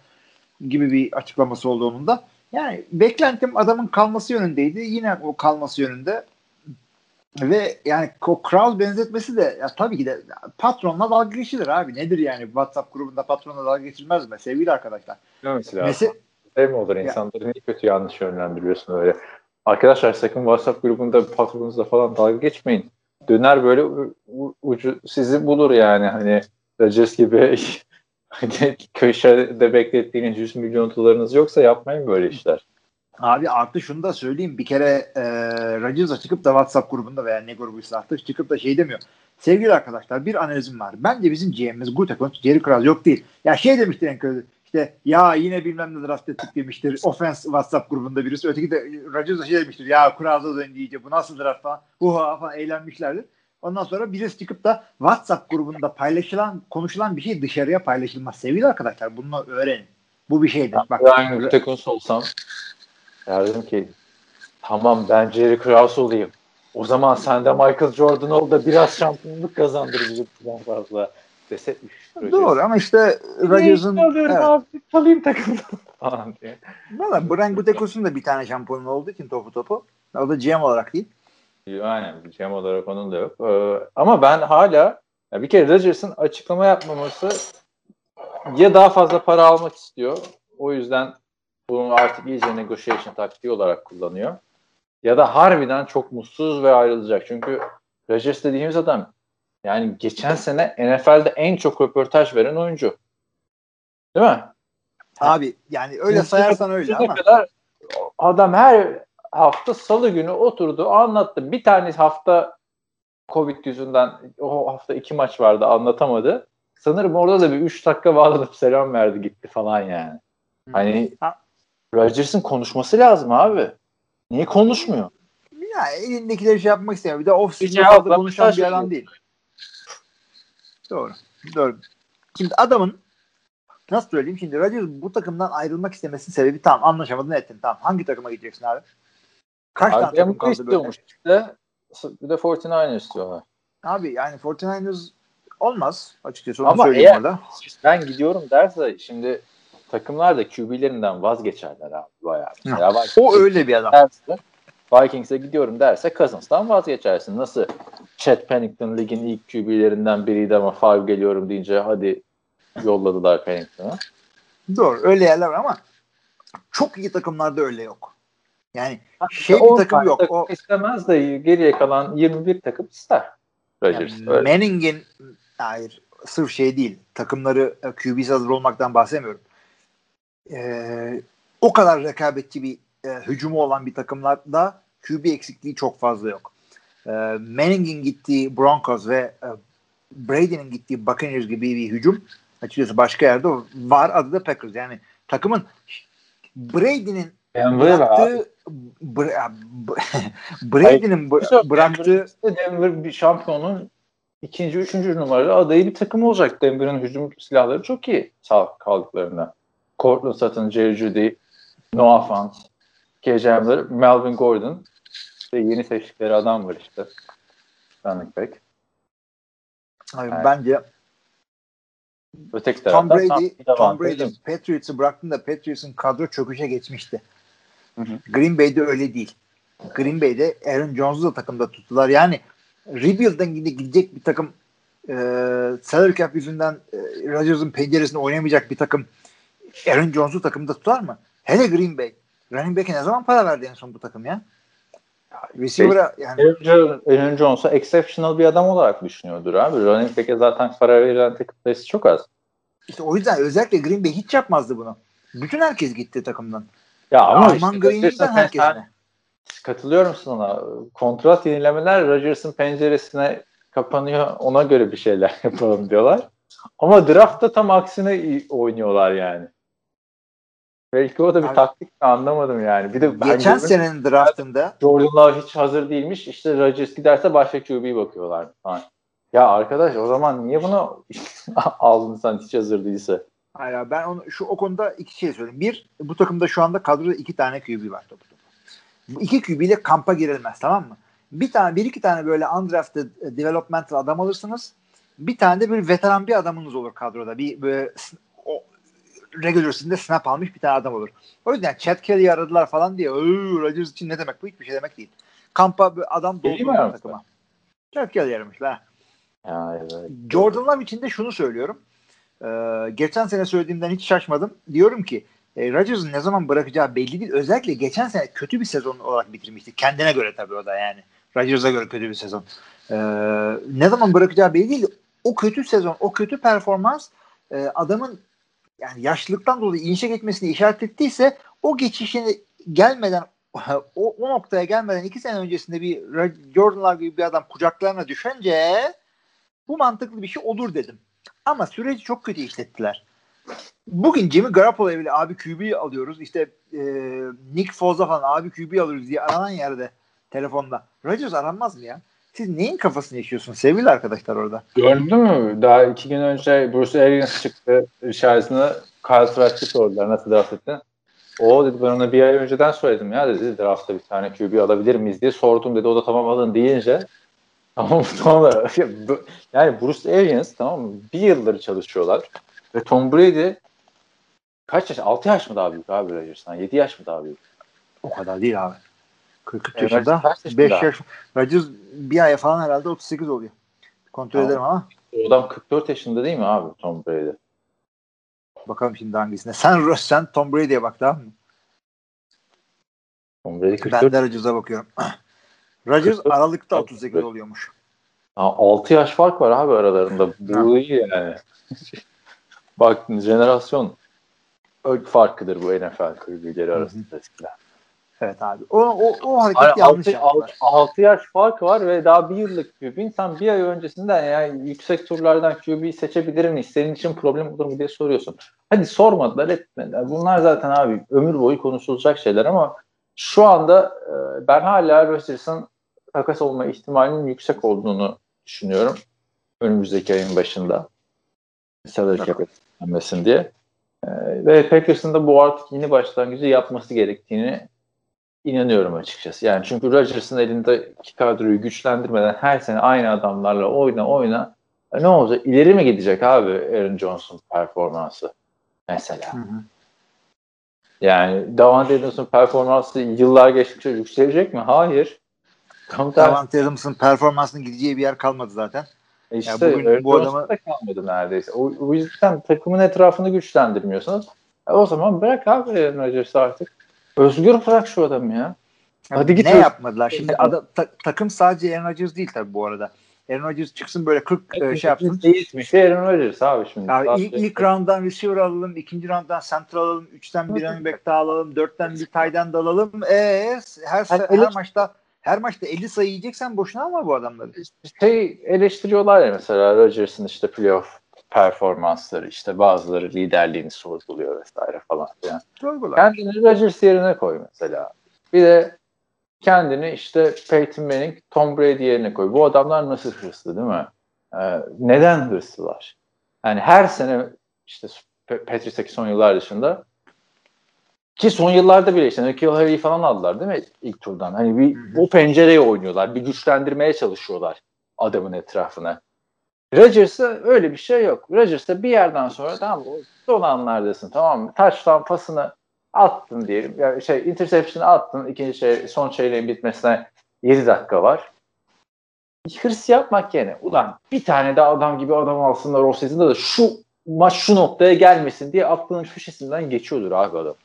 gibi bir açıklaması oldu onun da. Yani beklentim adamın kalması yönündeydi. Yine o kalması yönünde. Ve yani o Kraus benzetmesi de ya tabii ki de patronla dalga geçilir abi. Nedir yani WhatsApp grubunda patronla dalga geçilmez mi sevgili arkadaşlar? Mesela Mese- şey mi olur insanları niye kötü yanlış yönlendiriyorsun öyle. Arkadaşlar sakın WhatsApp grubunda patronunuzla falan dalga geçmeyin. Döner böyle ucu sizi bulur yani hani Rodgers gibi hani köşede beklettiğiniz 100 milyon dolarınız yoksa yapmayın böyle işler. Abi artı şunu da söyleyeyim. Bir kere e, Rodgers'a çıkıp da WhatsApp grubunda veya ne grubuysa artık çıkıp da şey demiyor. Sevgili arkadaşlar bir analizim var. Bence bizim GM'imiz Gutekunst, Jerry Krause yok değil. Ya şey demiştir en kötü. İşte ya yine bilmem ne draft ettik demiştir. Offense WhatsApp grubunda birisi. Öteki de Rodgers'a şey demiştir. Ya Krause'a döndü iyice bu nasıl draft falan. Uha falan eğlenmişlerdir. Ondan sonra birisi çıkıp da WhatsApp grubunda paylaşılan, konuşulan bir şey dışarıya paylaşılmaz. Sevgili arkadaşlar bunu öğrenin. Bu bir şeydir. Bak, ben Gutekunst olsam derdim ki tamam ben Jerry Krause olayım. O zaman sen de Michael Jordan ol da biraz şampiyonluk kazandır bizi fazla desetmiş. Doğru ama işte Rodgers'ın evet. abi kalayım takımda falan diye. Valla Brian Gutekunst'un da bir tane şampiyonu olduğu için topu topu. O da GM olarak değil. Aynen GM olarak onun da yok. Ee, ama ben hala ya bir kere Rodgers'ın açıklama yapmaması ya daha fazla para almak istiyor. O yüzden bunu artık iyice negotiation taktiği olarak kullanıyor. Ya da harbiden çok mutsuz ve ayrılacak. Çünkü Rodgers dediğimiz adam yani geçen sene NFL'de en çok röportaj veren oyuncu. Değil mi? Abi yani öyle sayarsan öyle ama. Kadar adam her hafta salı günü oturdu anlattı. Bir tane hafta Covid yüzünden o hafta iki maç vardı anlatamadı. Sanırım orada da bir üç dakika bağlanıp selam verdi gitti falan yani. Hani Rodgers'ın konuşması lazım abi. Niye konuşmuyor? Ya elindekileri şey yapmak istemiyor. Bir de off-season'da konuşan bir adam değil. Doğru. Doğru. Şimdi adamın nasıl söyleyeyim şimdi Rodgers bu takımdan ayrılmak istemesinin sebebi tamam anlaşamadın ettin tamam. Hangi takıma gideceksin abi? Kaç tane takım kaldı böyle? istiyormuş işte. Bir de 49ers istiyorlar. Abi yani 49ers olmaz açıkçası onu Ama söyleyeyim eğer- orada. Ben gidiyorum derse şimdi takımlar da QB'lerinden vazgeçerler abi bayağı. Mesela Vikings O öyle bir adam. derse, Vikings'e gidiyorum derse Cousins'tan vazgeçersin. Nasıl Chet Pennington ligin ilk QB'lerinden biriydi ama Favre geliyorum deyince hadi yolladılar Pennington'ı. Doğru öyle yerler var ama çok iyi takımlarda öyle yok. Yani şey bir takım yok. takım O istemez de geriye kalan 21 takım ister. Rodgers. yani. Manning'in hayır sırf şey değil. Takımları QB'si hazır olmaktan bahsetmiyorum. Ee, o kadar rekabetçi bir e, hücumu olan bir takımlarda QB eksikliği çok fazla yok. Ee, Manning'in gittiği Broncos ve e, Brady'nin gittiği Buccaneers gibi bir hücum açıkçası başka yerde var. Adı da Packers. Yani takımın Brady'nin Denver bıraktığı Bra- Brady'nin bı- bıraktığı Denver, bir şampiyonun ikinci, üçüncü numaralı adayı bir takım olacak. Denver'ın hücum silahları çok iyi sağlık kaldıklarında. Cortland Sutton, Jerry Judy, Noah Fant, KJ Hamler, Melvin Gordon ve yeni seçtikleri adam var işte. Running back. Abi Evet. bence Öteki Tom Brady, Tom Brady. Patriots'ı bıraktığında Patriots'ın kadro çöküşe geçmişti. Hı hı. Green Bay'de öyle değil. Green Bay'de Aaron Jones'u da takımda tuttular. Yani rebuild'den gide- gidecek bir takım e, salary cap yüzünden e, Rodgers'ın penceresinde oynamayacak bir takım Aaron Jones'u takımda tutar mı? Hele Green Bay. Running back'e ne zaman para verdi en son bu takım ya? Receiver'a yani Aaron Jones- Aaron Jones'u exceptional bir adam olarak düşünüyordur abi. Running back'e zaten para verilen takım sayısı çok az. işte o yüzden özellikle Green Bay hiç yapmazdı bunu. Bütün herkes gitti takımdan. Ya ama Arman işte Green'den herkesine. Katılıyorum sana. Kontrat yenilemeler Rodgers'ın penceresine kapanıyor. Ona göre bir şeyler yapalım diyorlar. Ama draftta tam aksine oynuyorlar yani. Belki o da bir Abi- taktik anlamadım yani. Bir de ben Geçen gördüm, senenin draftında Jordan Love hiç hazır değilmiş. İşte Rodgers giderse başka QB bakıyorlar falan. Ya arkadaş o zaman niye bunu aldın sen hiç hazır değilse? Hayır ben onu, şu o konuda iki şey söyleyeyim. Bir, bu takımda şu anda kadroda iki tane QB var topu topu. Bu iki QB ile kampa girilmez tamam mı? Bir tane, bir iki tane böyle undrafted e, developmental adam alırsınız. Bir tane de bir veteran bir adamınız olur kadroda. Bir böyle o regular season'de snap almış bir tane adam olur. O yüzden Chad Kelly'yi aradılar falan diye. "Öö, Rodgers için ne demek bu? Hiçbir şey demek değil. Kampa bir adam aramışlar? takıma. Chad Kelly aramışlar. Ya, evet. Jordan Love için de şunu söylüyorum. Ee, geçen sene söylediğimden hiç şaşmadım. Diyorum ki e, Rodgers'ın ne zaman bırakacağı belli değil. Özellikle geçen sene kötü bir sezon olarak bitirmişti. Kendine göre tabii o da yani. Rodgers'a göre kötü bir sezon. Ee, ne zaman bırakacağı belli değil. O kötü sezon, o kötü performans e, adamın yani yaşlılıktan dolayı inişe geçmesini işaret ettiyse o geçişini gelmeden o, o noktaya gelmeden iki sene öncesinde bir Rod- Jordan Love gibi bir adam kucaklarına düşünce bu mantıklı bir şey olur dedim. Ama süreci çok kötü işlettiler. Bugün Jimmy Garoppolo'ya bile abi QB alıyoruz. İşte e, Nick Foles'a falan abi QB alıyoruz diye aranan yerde telefonda. Rodgers aranmaz mı ya? Siz neyin kafasını yaşıyorsunuz sevgili arkadaşlar orada? Gördün mü? Daha iki gün önce Bruce Arians çıktı şarjını Kyle Trask'ı sordular nasıl draft ettin? O dedi ben ona bir ay önceden söyledim ya dedi draftta bir tane QB alabilir miyiz diye sordum dedi o da tamam alın deyince tamam tamam da yani Bruce Arians tamam mı bir yıldır çalışıyorlar ve Tom Brady kaç yaş? 6 yaş mı daha büyük abi Rodgers'tan? 7 yaş mı daha büyük? O kadar değil abi. 40 Evet, yaşında, kaç yaşında? 5 yaş. Rodgers bir ay falan herhalde 38 oluyor. Kontrol Tamam. ederim ama O adam 44 yaşında değil mi abi Tom Brady? bakalım şimdi hangisine. Sen sen Tom Brady'ye bak tamam mı? Tom Brady Ben 44. de Rodgers'a bakıyorum. Rodgers 44. Aralık'ta 38 oluyormuş. 6 yaş fark var abi aralarında. Bu iyi yani. Bak jenerasyon farkıdır bu NFL kulüpleri arasında eskiden. Evet abi. O, o, o hareket yanlış 6, yaptılar. 6, yaş fark var ve daha bir yıllık QB. İnsan bir ay öncesinden yani yüksek turlardan QB'yi seçebilir mi? Senin için problem olur mu diye soruyorsun. Hadi sormadılar etmediler. Bunlar zaten abi ömür boyu konuşulacak şeyler ama şu anda ben hala Rodgers'ın takas olma ihtimalinin yüksek olduğunu düşünüyorum. Önümüzdeki ayın başında. Salary cap etmesin diye. E, ve Packers'ın da bu artık yeni başlangıcı yapması gerektiğini inanıyorum açıkçası. Yani çünkü Rodgers'ın elindeki kadroyu güçlendirmeden her sene aynı adamlarla oyna oyna e ne olacak? İleri mi gidecek abi Aaron Johnson performansı mesela? Hı hı. Yani Davante Adams'ın performansı yıllar geçtikçe yükselecek mi? Hayır. Davante Adams'ın performansının gideceği bir yer kalmadı zaten. E işte yani bugün bu adamı da kalmadı neredeyse. O, o yüzden takımın etrafını güçlendirmiyorsunuz. E o zaman bırak abi Rodgers'ı artık. Özgür bırak şu adamı ya. Hadi git. Ne yapmadılar? Şimdi ada, ta, takım sadece Aaron Rodgers değil tabii bu arada. Aaron Rodgers çıksın böyle 40 e, şey yapsın. Değişmiş Aaron Rodgers abi şimdi. Abi ilk, ilk rounddan receiver alalım, ikinci rounddan center alalım, üçten bir running back daha alalım, dörtten bir tight alalım. Ee, her, her, her maçta her maçta 50 sayı yiyeceksen boşuna alma bu adamları. Şey eleştiriyorlar ya mesela Rodgers'ın işte playoff performansları işte bazıları liderliğini sorguluyor vesaire falan filan. Kendini Rodgers yerine koy mesela. Bir de kendini işte Peyton Manning, Tom Brady yerine koy. Bu adamlar nasıl hırslı değil mi? Ee, neden hırslılar? Yani her sene işte Patrice'deki son yıllar dışında ki son yıllarda bile işte Nikhil Harry'i falan aldılar değil mi ilk turdan? Hani bir o pencereye oynuyorlar. Bir güçlendirmeye çalışıyorlar adamın etrafına. Rodgers'ta öyle bir şey yok. Rodgers'ta bir yerden sonra tamam mı? Son anlardasın tamam mı? Touchdown pasını attın diyelim. Yani şey interception'ı attın. ikinci şey son çeyreğin bitmesine 7 dakika var. Hırs yapmak yerine ulan bir tane de adam gibi adam alsınlar o sezonda da şu maç şu noktaya gelmesin diye aklının köşesinden geçiyordur abi adam.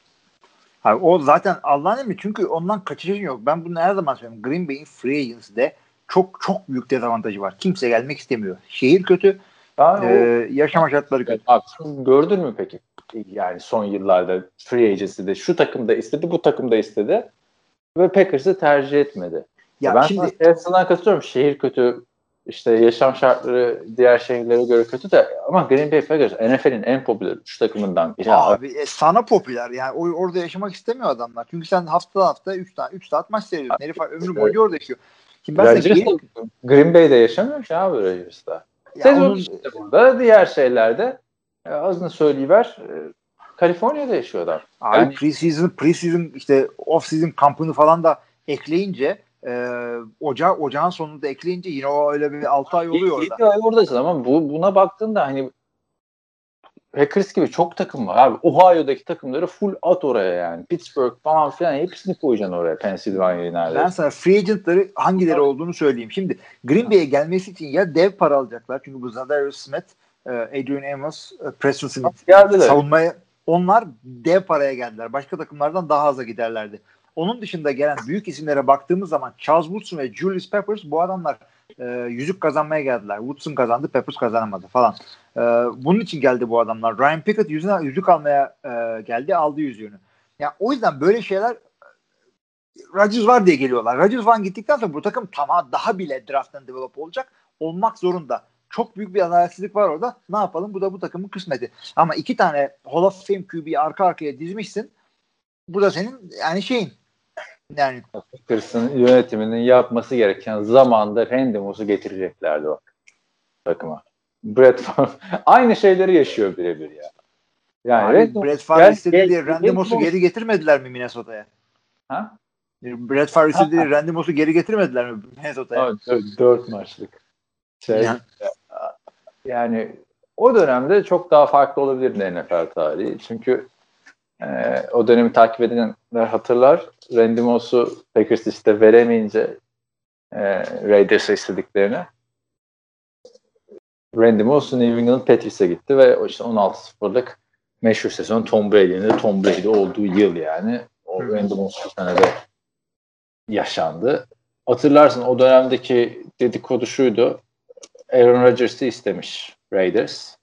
Abi o zaten Allah'ın emri çünkü ondan kaçışın yok. Ben bunu her zaman söylüyorum. Green Bay'in free agency'de çok çok büyük dezavantajı var. Kimse gelmek istemiyor. Şehir kötü. Yani e, yaşama şartları kötü. Abi, gördün mü peki? Yani son yıllarda free agency'de şu takımda istedi, bu takımda istedi ve Packers'ı tercih etmedi. Ya ben şimdi Seattle'dan katılıyorum. Şehir kötü, işte yaşam şartları diğer şehirlere göre kötü de ama Green Bay Packers NFL'in en popüler üç takımından biri. Abi e, sana popüler yani o, orada yaşamak istemiyor adamlar. Çünkü sen hafta hafta 3 saat 3 saat maç seyrediyorsun. Herif ömrü boyunca orada yaşıyor. Şimdi ben Rodgers Green... Green Bay'de yaşamıyor ki abi Rodgers'da. Sezon onun... işte burada diğer şeylerde e, azını söyleyiver e, Kaliforniya'da yaşıyor adam. Abi yani... preseason, preseason işte off season kampını falan da ekleyince e, oca, ocağın sonunda ekleyince yine o öyle bir 6 ay oluyor orada. 7 ay oradasın ama bu, buna baktığında hani Packers gibi çok takım var abi. Ohio'daki takımları full at oraya yani. Pittsburgh falan filan hepsini koyacaksın oraya Pennsylvania'yı neredeyse. Ben sana free agentları hangileri olduğunu söyleyeyim. Şimdi Green Bay'e gelmesi için ya dev para alacaklar. Çünkü bu Zadarius Smith, e, Adrian Amos, e, Preston Smith geldiler. savunmaya onlar dev paraya geldiler. Başka takımlardan daha aza giderlerdi. Onun dışında gelen büyük isimlere baktığımız zaman Charles Woodson ve Julius Peppers bu adamlar e, yüzük kazanmaya geldiler. Woodson kazandı, Peppers kazanamadı falan. E, bunun için geldi bu adamlar. Ryan Pickett yüzüne, yüzük almaya e, geldi, aldı yüzüğünü. Yani o yüzden böyle şeyler Rodgers var diye geliyorlar. Rodgers falan gittikten sonra bu takım tamam daha bile drafttan develop olacak. Olmak zorunda. Çok büyük bir adaletsizlik var orada. Ne yapalım? Bu da bu takımın kısmeti. Ama iki tane Hall of Fame QB'yi arka arkaya dizmişsin. Bu da senin yani şeyin yani Packers'ın yönetiminin yapması gereken zamanda Randy Moss'u getireceklerdi o takıma. Brett Favre aynı şeyleri yaşıyor birebir ya. Yani Abi, Brett Favre istedi diye Randy Moss'u geri getirmediler mi Minnesota'ya? Ha? Brett Favre istedi diye Randy Moss'u geri getirmediler mi Minnesota'ya? Dört, dört maçlık. Şey, yani. yani o dönemde çok daha farklı olabilirdi NFL tarihi. Çünkü e, o dönemi takip edenler hatırlar. Randy Moss'u Packers işte veremeyince e, Raiders'a istediklerini Randy Moss New England Patriots'a gitti ve işte 16-0'lık meşhur sezon Tom Brady'nin de Tom Brady olduğu yıl yani. O. Randy Moss senede yaşandı. Hatırlarsın o dönemdeki dedikodu şuydu. Aaron Rodgers'ı istemiş Raiders.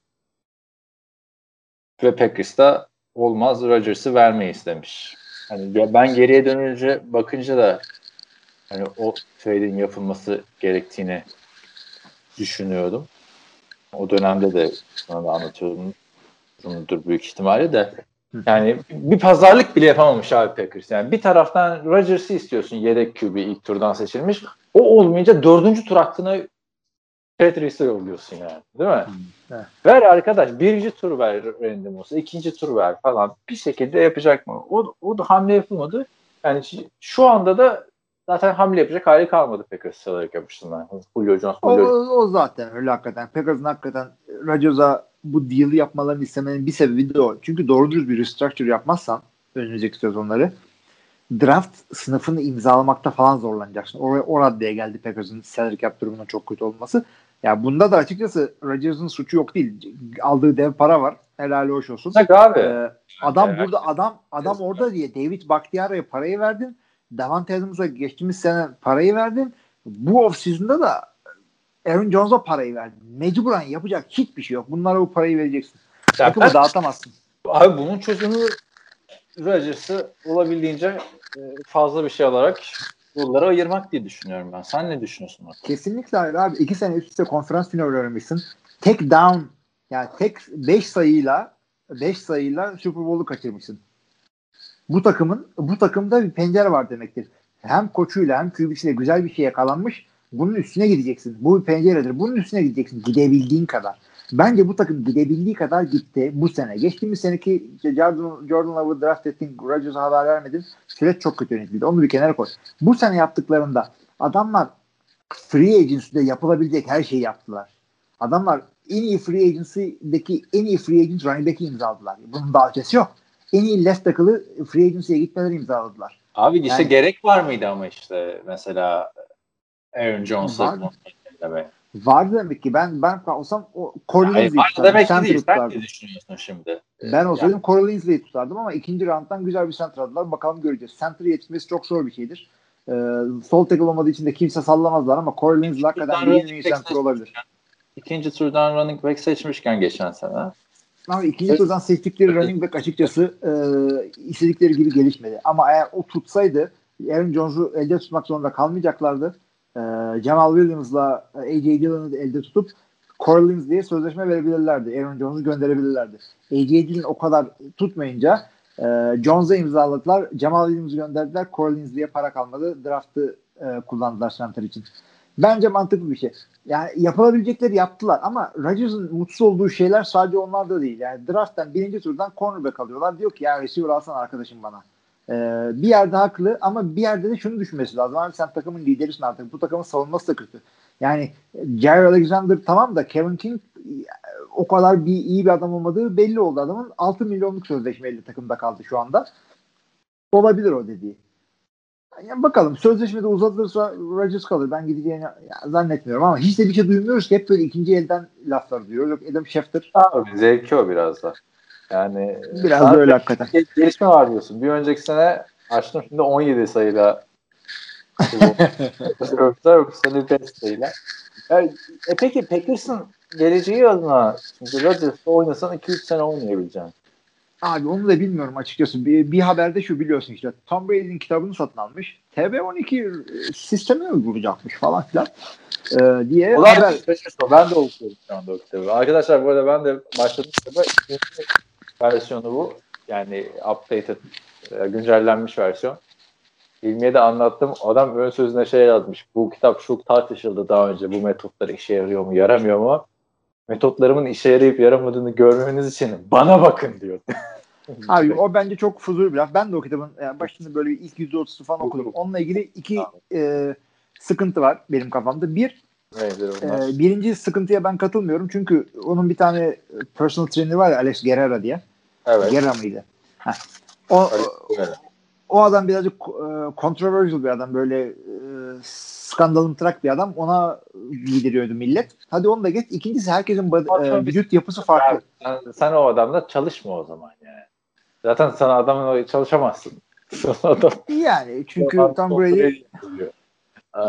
Ve Packers da olmaz Rodgers'ı vermeyi istemiş. Hani ben geriye dönünce bakınca da hani o trade'in yapılması gerektiğini düşünüyordum. O dönemde de sana da anlatıyordumdur büyük ihtimalle de. Yani bir pazarlık bile yapamamış abi Packers. Yani bir taraftan Rodgers'ı istiyorsun yedek QB ilk turdan seçilmiş. O olmayınca dördüncü tur hakkına Patriots'a yolluyorsun yani. Değil mi? Hmm. Ver arkadaş birinci tur ver Randy Moss'a, ikinci tur ver falan. Bir şekilde yapacak mı? O, o da hamle yapılmadı. Yani şu anda da zaten hamle yapacak hali kalmadı Packers salarak yapıştığından. Julio Jones, Julio o, o zaten öyle hakikaten. Packers'ın hakikaten Rodgers'a bu deal'i yapmalarını istemenin bir sebebi de o. Çünkü doğru düz bir restructure yapmazsan önümüzdeki sezonları draft sınıfını imzalamakta falan zorlanacaksın. Oraya o raddeye geldi Packers'ın salary cap durumunun çok kötü olması. Ya bunda da açıkçası Rodgers'ın suçu yok değil. Aldığı dev para var. Helal hoş olsun. Bak abi. Ee, adam evet. burada adam adam orada diye David Bakhtiar'a parayı verdin. Davante Adams'a geçtiğimiz sene parayı verdin. Bu off-season'da da Aaron Jones'a parayı verdin. Mecburen yapacak hiçbir şey yok. Bunlara bu parayı vereceksin. Takımı dağıtamazsın. Abi bunun çözümü Rodgers'ı olabildiğince e, fazla bir şey alarak yollara ayırmak diye düşünüyorum ben. Sen ne düşünüyorsun? Artık? Kesinlikle hayır abi. İki sene üst üste konferans finali oynamışsın. Tek down yani tek 5 sayıyla 5 sayıyla Super Bowl'u kaçırmışsın. Bu takımın bu takımda bir pencere var demektir. Hem koçuyla hem QB'siyle güzel bir şey yakalanmış. Bunun üstüne gideceksin. Bu bir penceredir. Bunun üstüne gideceksin gidebildiğin kadar. Bence bu takım gidebildiği kadar gitti bu sene. Geçtiğimiz seneki Jordan, Jordan Love'ı draft ettin, Rodgers'a haber vermedin. Süreç çok kötü yönetildi. Onu bir kenara koy. Bu sene yaptıklarında adamlar free agency'de yapılabilecek her şeyi yaptılar. Adamlar en iyi free agency'deki en iyi free agent running back'i imzaladılar. Bunun daha ötesi yok. En iyi left tackle'ı free agency'ye gitmeleri imzaladılar. Abi işte yani, gerek var mıydı ama işte mesela Aaron Jones'a Vardı demek ki ben ben olsam o Corey tutardım. Demek ki değil. Sen ne düşünüyorsun şimdi? Ben olsaydım yani. Corey Linsley'i tutardım ama ikinci rounddan güzel bir center aldılar. Bakalım göreceğiz. Center yetişmesi çok zor bir şeydir. Ee, sol tackle olmadığı için de kimse sallamazlar ama Corey Linsley hakikaten bir iyi center olabilir. İkinci turdan running back seçmişken geçen sene. Ama ikinci evet. turdan seçtikleri running back açıkçası e, istedikleri gibi gelişmedi. Ama eğer o tutsaydı Aaron Jones'u elde tutmak zorunda kalmayacaklardı e, Jamal Williams'la e, A.J. Dillon'ı elde tutup Corlins diye sözleşme verebilirlerdi. Aaron Jones'u gönderebilirlerdi. A.J. Dillon o kadar tutmayınca e, Jones'a imzaladılar. Jamal Williams'ı gönderdiler. Corlins diye para kalmadı. Draft'ı e, kullandılar center için. Bence mantıklı bir şey. Yani yapılabilecekleri yaptılar ama Rodgers'ın mutsuz olduğu şeyler sadece onlar da değil. Yani draft'tan birinci turdan cornerback alıyorlar. Diyor ki ya receiver alsan arkadaşım bana. Ee, bir yerde haklı ama bir yerde de şunu düşünmesi lazım. Abi sen takımın liderisin artık. Bu takımın savunması da kötü. Yani Jair Alexander tamam da Kevin King o kadar bir iyi bir adam olmadığı belli oldu adamın. 6 milyonluk sözleşmeyle takımda kaldı şu anda. Olabilir o dediği. Yani bakalım sözleşmede uzatılırsa Rodgers kalır. Ben gideceğini zannetmiyorum ama hiç de bir şey duymuyoruz ki hep böyle ikinci elden laflar duyuyoruz. Yok Adam Schefter. Abi zevki o biraz da. Yani biraz da öyle hakikaten. Gelişme var diyorsun. Bir önceki sene açtım şimdi 17 sayıda yoksa bu sene 5 sayıyla. Yani, e peki Packers'ın geleceği adına şimdi Rodgers'la oynasan 2-3 sene oynayabileceksin. Abi onu da bilmiyorum açıkçası. Bir, bir haberde şu biliyorsun işte Tom Brady'nin kitabını satın almış. TB12 sistemi uygulayacakmış falan filan ee, diye Ulan haber. Ben de okuyorum şu anda o kitabı. Arkadaşlar bu arada ben de başladım versiyonu bu. Yani updated, e, güncellenmiş versiyon. İlmiye de anlattım. Adam ön sözüne şey yazmış. Bu kitap şu tartışıldı daha önce. Bu metotlar işe yarıyor mu, yaramıyor mu? Metotlarımın işe yarayıp yaramadığını görmeniz için bana bakın diyor. Abi o bence çok fuzul bir laf. Ben de o kitabın yani başında böyle ilk %30'u falan okudum. Onunla ilgili iki e, sıkıntı var benim kafamda. Bir, e, birinci sıkıntıya ben katılmıyorum. Çünkü onun bir tane personal trainer var ya Alex Guerrero diye. Evet. Guerra mıydı? Heh. O, o adam birazcık e, controversial bir adam. Böyle e, skandalımtırak bir adam. Ona giydiriyordu millet. Hadi onu da geç. İkincisi herkesin bad- e, vücut yapısı farklı. Sen, sen o adamla çalışma o zaman yani. Zaten sen adamla çalışamazsın. adam, yani çünkü Tom Brady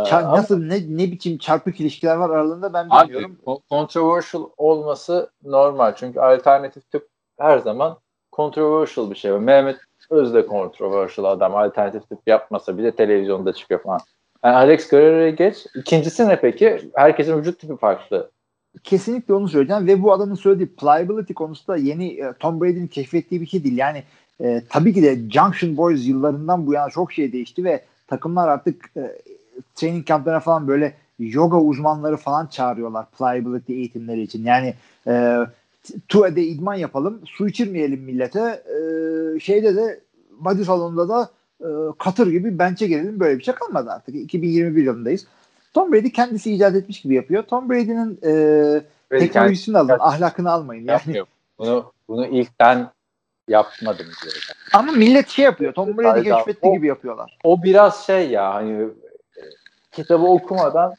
Çar, nasıl ne ne biçim çarpık ilişkiler var aralarında ben bilmiyorum. Abi, controversial olması normal çünkü alternatif tıp her zaman controversial bir şey. Mehmet Öz de controversial adam. Alternatif tıp yapmasa bile televizyonda çıkıyor falan. Yani Alex Guerrero'ya geç. İkincisi ne peki? Herkesin vücut tipi farklı. Kesinlikle onu söyleyeceğim ve bu adamın söylediği pliability konusunda yeni e, Tom Brady'nin keşfettiği bir şey değil. Yani e, tabii ki de Junction Boys yıllarından bu yana çok şey değişti ve takımlar artık e, training kamplarına falan böyle yoga uzmanları falan çağırıyorlar pliability eğitimleri için. Yani e, TUE'de idman yapalım, su içirmeyelim millete. E, şeyde de body salonunda da e, katır gibi bench'e gelelim böyle bir şey kalmadı artık. 2021 yılındayız. Tom Brady kendisi icat etmiş gibi yapıyor. Tom Brady'nin e, teknolojisini alın, ahlakını almayın. Yani. Bunu, bunu ilk ben yapmadım diyor. Ama millet şey yapıyor. Tom Brady keşfetti gibi yapıyorlar. O biraz şey ya hani kitabı okumadan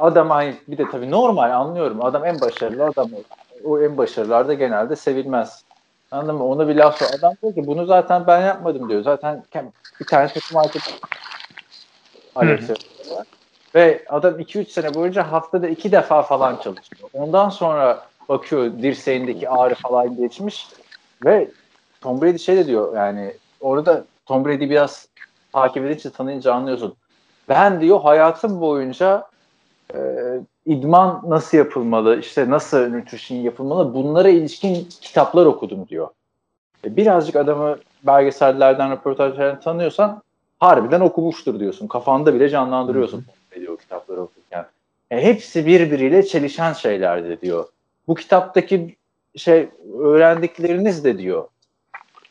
adam hani bir de tabii normal anlıyorum. Adam en başarılı adam. O en başarılılarda genelde sevilmez. Anladın mı? Ona bir laf sor. Adam diyor ki bunu zaten ben yapmadım diyor. Zaten bir tane arkadaşı Alex var. Ve adam 2-3 sene boyunca haftada 2 defa falan çalışıyor. Ondan sonra bakıyor dirseğindeki ağrı falan geçmiş ve Tom Brady şey de diyor yani orada Tom Brady biraz takip edince tanıyınca anlıyorsun. Ben diyor hayatım boyunca e, idman nasıl yapılmalı, işte nasıl nutrition yapılmalı bunlara ilişkin kitaplar okudum diyor. E, birazcık adamı belgesellerden, röportajlardan tanıyorsan harbiden okumuştur diyorsun. Kafanda bile canlandırıyorsun diyor kitapları okurken. E, hepsi birbiriyle çelişen şeylerdi diyor. Bu kitaptaki şey öğrendikleriniz de diyor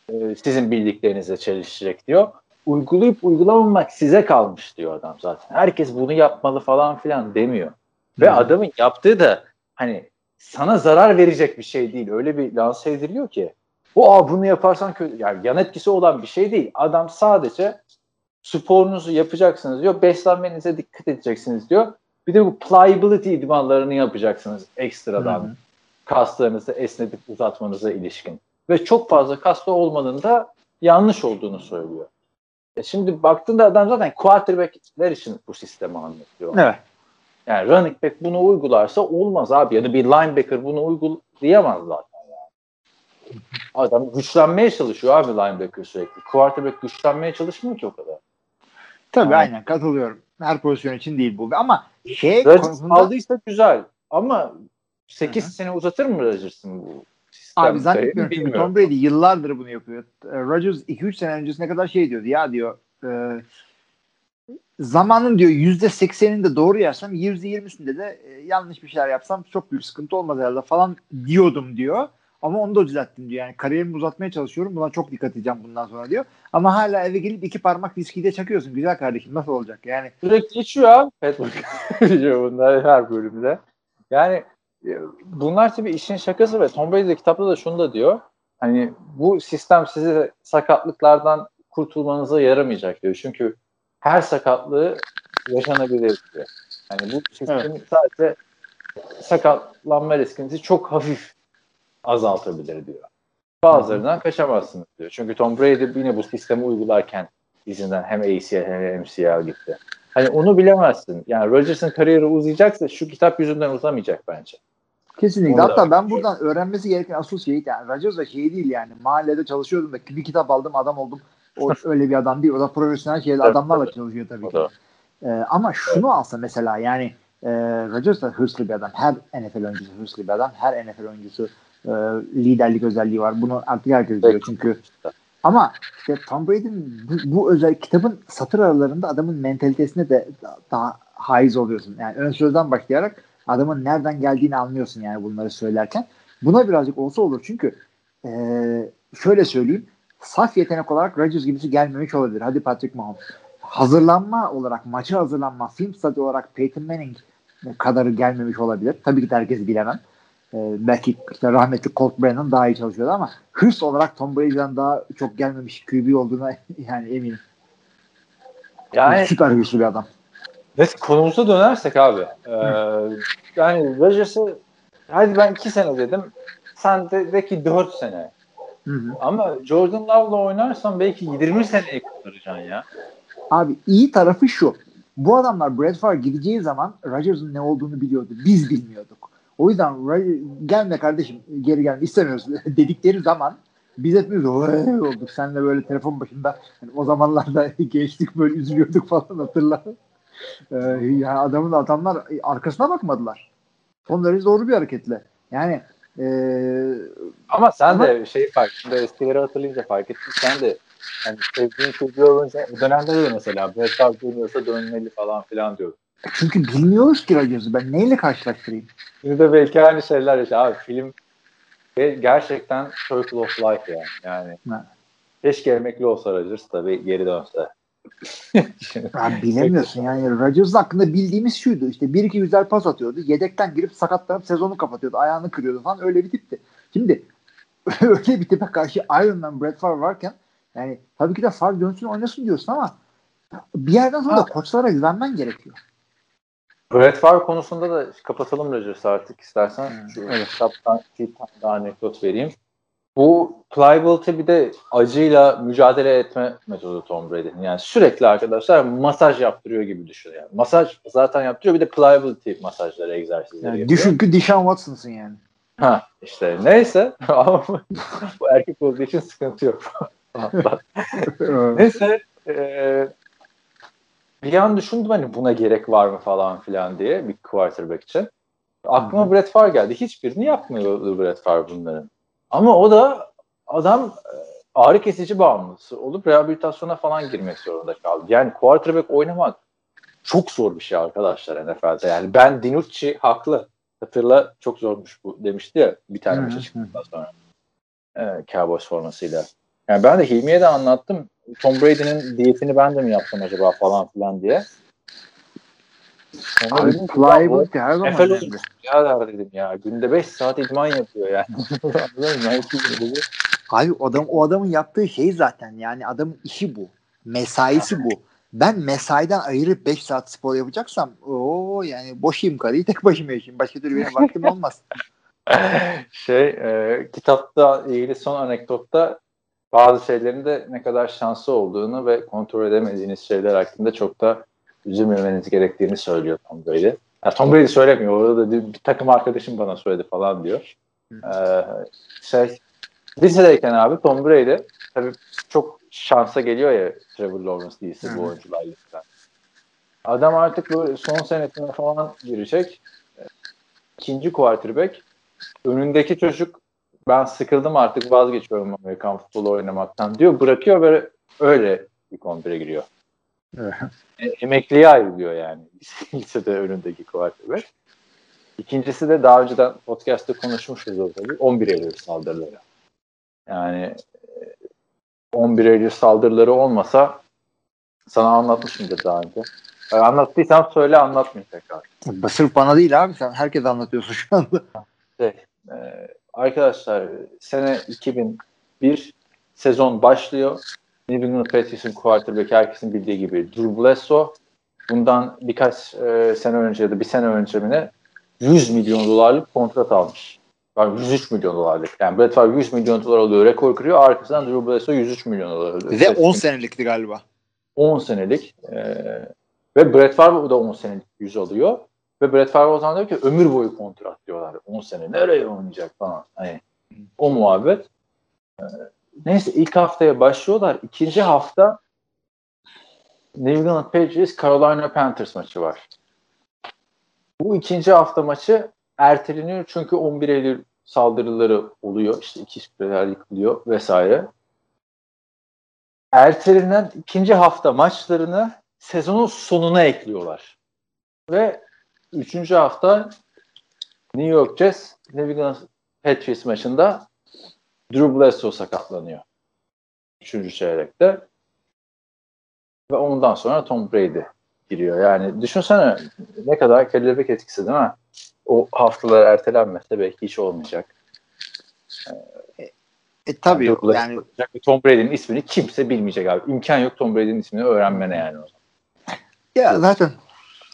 e, sizin bildiklerinizle çelişecek diyor. Uygulayıp uygulamamak size kalmış diyor adam zaten. Herkes bunu yapmalı falan filan demiyor. Ve hmm. adamın yaptığı da hani sana zarar verecek bir şey değil. Öyle bir lanse ediliyor ki. Bu aa bunu yaparsan kötü. Yani yan etkisi olan bir şey değil. Adam sadece sporunuzu yapacaksınız diyor. Beslenmenize dikkat edeceksiniz diyor. Bir de bu pliability idmanlarını yapacaksınız ekstradan. Hı hı. Kaslarınızı esnetip uzatmanıza ilişkin. Ve çok fazla kaslı olmanın da yanlış olduğunu söylüyor. E şimdi baktığında adam zaten quarterbackler için bu sistemi anlatıyor. Evet. Yani running back bunu uygularsa olmaz abi. Ya da bir linebacker bunu uygulayamaz zaten. Yani. Adam güçlenmeye çalışıyor abi linebacker sürekli. Quarterback güçlenmeye çalışmıyor ki o kadar. Tabii ama, aynen katılıyorum. Her pozisyon için değil bu. Ama şey Rodgers konusunda... aldıysa güzel. Ama 8 Hı-hı. sene uzatır mı Rodgers'ın bu? Abi zannetmiyorum. Çünkü Tom Brady yıllardır bunu yapıyor. E, Rodgers 2-3 sene öncesine kadar şey diyordu. Ya diyor e, zamanın diyor yüzde sekseninde doğru yersem yüzde yirmisinde de e, yanlış bir şeyler yapsam çok büyük sıkıntı olmaz herhalde falan diyordum diyor. Ama onu da düzelttim diyor. Yani kariyerimi uzatmaya çalışıyorum. Buna çok dikkat edeceğim bundan sonra diyor. Ama hala eve gelip iki parmak viskiyi çakıyorsun. Güzel kardeşim nasıl olacak yani? Sürekli içiyor abi. Petro bunlar her bölümde. Yani bunlar tabii işin şakası ve Tom Brady kitapta da şunu da diyor. Hani bu sistem sizi sakatlıklardan kurtulmanıza yaramayacak diyor. Çünkü her sakatlığı yaşanabilir diyor. Yani bu sistem evet. sadece sakatlanma riskinizi çok hafif azaltabilir diyor. Bazılarından kaçamazsınız diyor. Çünkü Tom Brady yine bu sistemi uygularken izinden hem ACL hem MCL gitti. Hani onu bilemezsin. Yani Rodgers'ın kariyeri uzayacaksa şu kitap yüzünden uzamayacak bence. Kesinlikle. Onu Hatta ben buradan öğrenmesi gereken asıl şey yani Rodgers da şey değil yani. Mahallede çalışıyordum da bir kitap aldım adam oldum. O öyle bir adam değil. O da profesyonel şeyler adamlarla çalışıyor tabii ki. Ee, ama şunu alsa mesela yani e, Rodgers da hırslı bir adam. Her NFL oyuncusu hırslı bir adam. Her NFL oyuncusu e, liderlik özelliği var. Bunu artık herkes biliyor çünkü. Ama işte Tom Brady'nin bu, bu özel kitabın satır aralarında adamın mentalitesine de daha, daha haiz oluyorsun. Yani ön sözden başlayarak adamın nereden geldiğini anlıyorsun yani bunları söylerken. Buna birazcık olsa olur çünkü e, şöyle söyleyeyim saf yetenek olarak Rodgers gibisi gelmemiş olabilir. Hadi Patrick Mahomes. Hazırlanma olarak, maçı hazırlanma, film statü olarak Peyton Manning kadarı gelmemiş olabilir. Tabii ki de herkesi bilemem. Ee, belki işte rahmetli Colt Brennan daha iyi çalışıyordu ama hırs olarak Tom Brady'den daha çok gelmemiş QB olduğuna yani eminim. Yani süper hırslı bir adam. Evet konumuza dönersek abi. Ee, yani Rodgers'ı hadi ben iki sene dedim. Sen de, de ki dört sene. Hı hı. Ama Jordan Love'la oynarsan belki 20 seneye kurtaracaksın ya. Abi iyi tarafı şu. Bu adamlar Brad Favre gideceği zaman Rodgers'ın ne olduğunu biliyordu. Biz bilmiyorduk. O yüzden gelme kardeşim geri gelme istemiyoruz dedikleri zaman biz hepimiz olduk. Senle böyle telefon başında yani o zamanlarda gençlik böyle üzülüyorduk falan hatırla. Ee, yani adamın adamlar arkasına bakmadılar. Onları doğru bir hareketle. Yani ee, ama sen ama, de şey fark, şimdi eskileri hatırlayınca fark ettin sen de yani sevdiğin çocuğu olunca o dönemde de mesela Brett Favre dönüyorsa dönmeli falan filan diyor. Çünkü bilmiyoruz ki Rodgers'ı. Ben neyle karşılaştırayım? Şimdi de belki aynı şeyler yaşa. Abi film gerçekten circle of life yani. Yani ha. keşke emekli olsa Rodgers tabii geri dönse. Abi bilemiyorsun yani Rodgers hakkında bildiğimiz şuydu işte bir iki güzel pas atıyordu yedekten girip sakatlanıp sezonu kapatıyordu ayağını kırıyordu falan öyle bir tipti. Şimdi öyle bir tipe karşı Iron Man Brett Favre varken yani tabii ki de Favre dönsün oynasın diyorsun ama bir yerden sonra da koçlara güvenmen gerekiyor. Brett Favre konusunda da kapatalım Rodgers artık istersen. Şu evet. kitaptan bir tane daha anekdot vereyim. Bu pliability bir de acıyla mücadele etme metodu Tom Brady'nin. Yani sürekli arkadaşlar masaj yaptırıyor gibi düşün yani. Masaj zaten yaptırıyor bir de pliability masajları, egzersizleri yani yapıyor. Düşün ki Dishon Watson'sın yani. Ha işte neyse ama bu erkek olduğu için sıkıntı yok. neyse e, bir an düşündüm hani buna gerek var mı falan filan diye bir quarterback için. Aklıma. Brett Favre geldi. Hiçbirini yapmıyor Brett Favre bunların. Ama o da adam e, ağrı kesici bağımlısı olup rehabilitasyona falan girmek zorunda kaldı. Yani quarterback oynamak çok zor bir şey arkadaşlar NFL'de. Yani ben Dinucci haklı. Hatırla çok zormuş bu demişti ya bir tane maça çıktıktan sonra. E, Cowboys formasıyla. Yani ben de Hilmi'ye de anlattım. Tom Brady'nin diyetini ben de mi yaptım acaba falan filan diye. Sonra Abi pliable her zaman. Efel Ya der dedim ya. Günde 5 saat idman yapıyor yani. Abi adam, o adamın yaptığı şey zaten yani adamın işi bu. Mesaisi bu. Ben mesaiden ayırıp 5 saat spor yapacaksam o yani boşayım karıyı tek başıma yaşayayım. Başka türlü benim vaktim olmaz. şey e, kitapta ilgili son anekdotta bazı şeylerin de ne kadar şanslı olduğunu ve kontrol edemediğiniz şeyler hakkında çok da üzülmemeniz gerektiğini söylüyor Tom Brady. Yani Tom Brady söylemiyor. Orada da bir, takım arkadaşım bana söyledi falan diyor. Ee, şey lisedeyken abi Tom Brady tabii çok şansa geliyor ya Trevor Lawrence değilse bu oyuncular liseden. Adam artık böyle son senesine falan girecek. İkinci quarterback. Önündeki çocuk ben sıkıldım artık vazgeçiyorum Amerikan futbolu oynamaktan diyor. Bırakıyor böyle öyle bir kontre giriyor. E, emekliye ayrılıyor yani. Lisede önündeki quarterback. İkincisi de daha önceden podcast'te konuşmuşuz o tabii. 11 Eylül saldırıları. Yani 11 Eylül saldırıları olmasa sana anlatmışımdır daha önce. E, anlattıysam söyle anlatmayayım tekrar. Sırf bana değil abi sen herkes anlatıyorsun şu anda. Şey, e, arkadaşlar sene 2001 sezon başlıyor. New England Patriots'ın quarterback herkesin bildiği gibi Drew Bledsoe bundan birkaç e, sene önce ya da bir sene önce mi ne 100 milyon dolarlık kontrat almış. Yani 103 milyon dolarlık. Yani Brett Favre 100 milyon dolar alıyor. Rekor kırıyor. Arkasından Drew Bledsoe 103 milyon dolar alıyor. Ve 10 senelikti galiba. 10 senelik. E, ve Brett Favre da 10 senelik 100 alıyor. Ve Brett Favre o zaman diyor ki ömür boyu kontrat diyorlar. 10 sene nereye oynayacak falan. Hani o muhabbet. E, neyse ilk haftaya başlıyorlar. İkinci hafta New England Patriots Carolina Panthers maçı var. Bu ikinci hafta maçı erteleniyor çünkü 11 Eylül saldırıları oluyor. İşte iki süreler yıkılıyor vesaire. Ertelenen ikinci hafta maçlarını sezonun sonuna ekliyorlar. Ve üçüncü hafta New York Jets New England Patriots maçında Drew Bledsoe sakatlanıyor. Üçüncü çeyrekte. Ve ondan sonra Tom Brady giriyor. Yani düşünsene ne kadar kelebek etkisi değil mi? O haftalar ertelenmese belki hiç olmayacak. E, e tabii yani, yani Tom Brady'nin ismini kimse bilmeyecek abi. İmkan yok Tom Brady'nin ismini öğrenmene yani o zaman. Ya zaten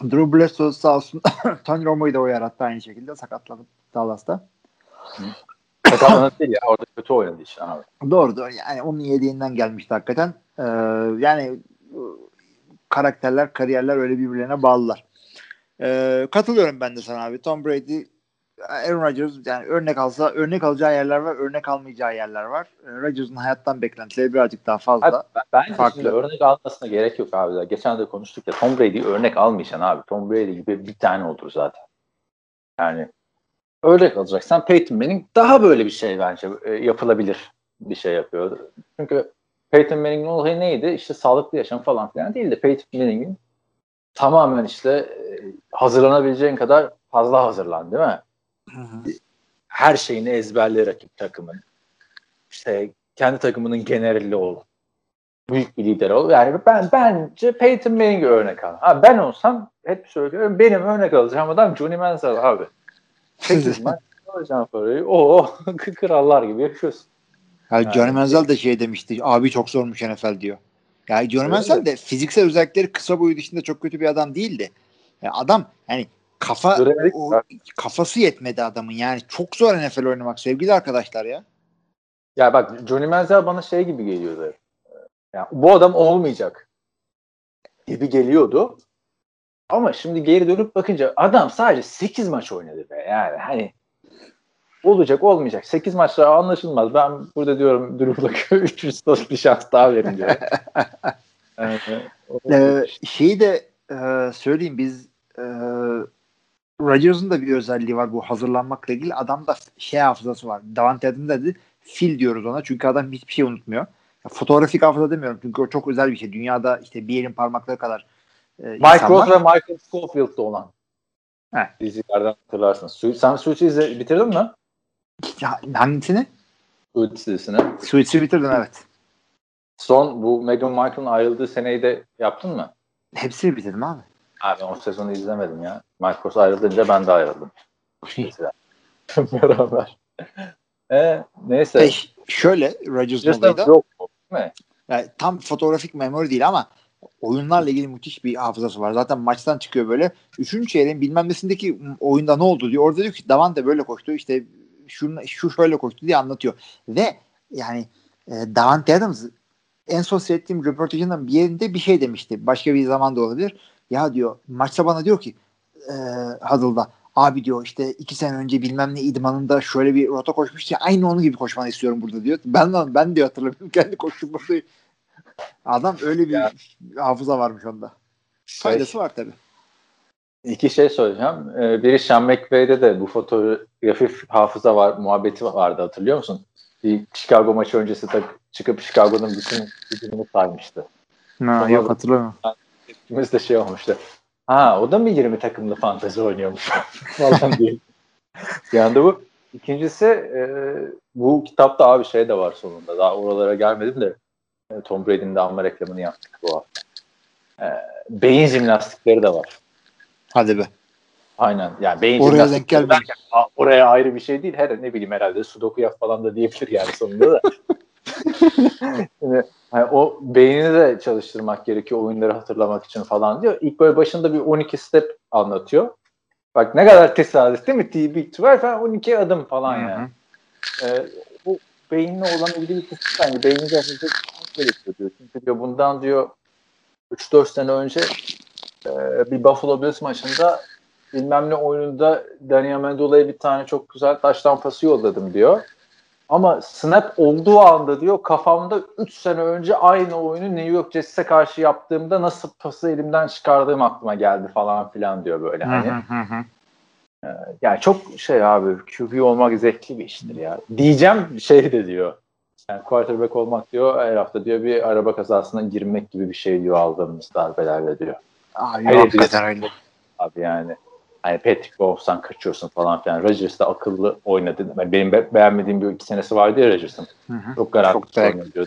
Drew Bledsoe sağ olsun Tony Romo'yu da o yarattı aynı şekilde sakatladı Dallas'ta. Sakatlanan değil ya orada kötü oynadı işte abi. Doğru doğru yani onun yediğinden gelmişti hakikaten. Ee, yani karakterler, kariyerler öyle birbirlerine bağlılar. Ee, katılıyorum ben de sana abi. Tom Brady Aaron Rodgers yani örnek alsa örnek alacağı yerler var, örnek almayacağı yerler var. Ee, Rodgers'ın hayattan beklentileri birazcık daha fazla. Abi, bence farklı. örnek almasına gerek yok abi. Geçen de konuştuk ya Tom Brady örnek almayacaksın abi. Tom Brady gibi bir tane olur zaten. Yani örnek alacaksan Peyton Manning daha böyle bir şey bence e, yapılabilir bir şey yapıyor. Çünkü Peyton Manning'in olayı neydi? İşte sağlıklı yaşam falan filan değil de Peyton Manning'in tamamen işte e, hazırlanabileceğin kadar fazla hazırlan değil mi? Hı hı. Her şeyini ezberle rakip takımın. İşte kendi takımının generali ol. büyük bir lider ol. Yani ben bence Peyton Manning'i örnek al. Ha, ben olsam hep söylüyorum benim örnek alacağım adam Johnny Manziel abi. 8 maç alacağım parayı. O krallar gibi yaşıyorsun. Yani Yani- Johnny Manziel de şey demişti. Abi çok zormuş NFL diyor. Yani Johnny Manziel de fiziksel özellikleri kısa boyu dışında çok kötü bir adam değildi. Yani adam yani kafa o, kafası yetmedi adamın. Yani çok zor NFL oynamak sevgili arkadaşlar ya. Ya bak Johnny Manziel bana şey gibi geliyordu. Yani bu adam olmayacak gibi geliyordu. Ama şimdi geri dönüp bakınca adam sadece 8 maç oynadı be. Yani hani olacak olmayacak. 8 maçta anlaşılmaz. Ben burada diyorum Drew Luck'a 300 bir şans daha verin diyorum. Evet, Ee, şeyi de e, söyleyeyim biz e, Rodgers'ın da bir özelliği var bu hazırlanmakla ilgili. Adamda şey hafızası var. Davante Adams dedi. Fil diyoruz ona. Çünkü adam hiçbir şey unutmuyor. Ya, fotoğrafik hafıza demiyorum. Çünkü o çok özel bir şey. Dünyada işte bir elin parmakları kadar e, Mike Ross ve Michael Schofield'da olan He. dizilerden hatırlarsınız. Su- Sen Suits'i izle- bitirdin mi? Ya, hangisini? Suits dizisini. Suits'i bitirdim evet. Son bu Meghan Markle'ın ayrıldığı seneyi de yaptın mı? Hepsini bitirdim abi. Abi o sezonu izlemedim ya. Ross ayrılınca ben de ayrıldım. Mesela. Beraber. E, neyse. E, şöyle Rodgers'ın olayı da yok mu? Değil mi? yani tam fotoğrafik memori değil ama oyunlarla ilgili müthiş bir hafızası var. Zaten maçtan çıkıyor böyle. Üçüncü çeyreğin bilmem nesindeki oyunda ne oldu diyor. Orada diyor ki Davante böyle koştu. işte şunu, şu şöyle koştu diye anlatıyor. Ve yani e, Davante Adams en son seyrettiğim röportajından bir yerinde bir şey demişti. Başka bir zaman da olabilir. Ya diyor maçta bana diyor ki e, Huddle'da abi diyor işte iki sene önce bilmem ne idmanında şöyle bir rota koşmuştu aynı onun gibi koşmanı istiyorum burada diyor. Ben ben diyor hatırlamıyorum kendi koştum burada. Adam öyle bir Ya. hafıza varmış onda. Faydası var tabii. İki şey söyleyeceğim. Ee, biri Sean McVay'de de bu fotoğrafik hafıza var, muhabbeti vardı hatırlıyor musun? Bir Chicago maçı öncesi de çıkıp Chicago'nun bütün gücünü saymıştı. Ha, yok, hatırlamıyorum. İkimiz de şey olmuştu. Ha o da mı 20 takımlı fantezi oynuyormuş falan diye. Yani de bu. İkincisi e, bu kitapta abi şey de var sonunda. Daha oralara gelmedim de Tom Brady'nin de alma reklamını yaptık bu hafta. E, beyin jimnastikleri de var. Hadi be. Aynen. Yani beyin Oraya denk "Aa, oraya ayrı bir şey değil. Her ne bileyim herhalde sudoku yap falan da diyebilir yani sonunda da. Şimdi, hani o beynini de çalıştırmak gerekiyor oyunları hatırlamak için falan diyor. İlk böyle başında bir 12 step anlatıyor. Bak ne kadar tesadüf değil mi? T Big 12 falan 12 adım falan Hı hı. yani. Ee, bu beyinle olan ilgili kısmı yani beyni de gerekiyor diyor. Çünkü diyor bundan diyor 3-4 sene önce e, bir Buffalo Bills maçında bilmem ne oyununda Danny Amendola'ya bir tane çok güzel taş pası yolladım diyor. Ama snap olduğu anda diyor kafamda 3 sene önce aynı oyunu New York Jets'e karşı yaptığımda nasıl pası elimden çıkardığım aklıma geldi falan filan diyor böyle hani. Hı hı hı. Yani çok şey abi QB olmak zevkli bir iştir ya. Diyeceğim şey de diyor. Yani quarterback olmak diyor her hafta diyor bir araba kazasına girmek gibi bir şey diyor aldığımız darbelerle diyor. Abi Hele hakikaten öyle. Abi yani hani Patrick Mahomes'tan kaçıyorsun falan filan. Rodgers da akıllı oynadı. Yani Benim be- beğenmediğim bir iki senesi vardı ya Rodgers'ın. Hı hı. Çok garanti oynuyordu.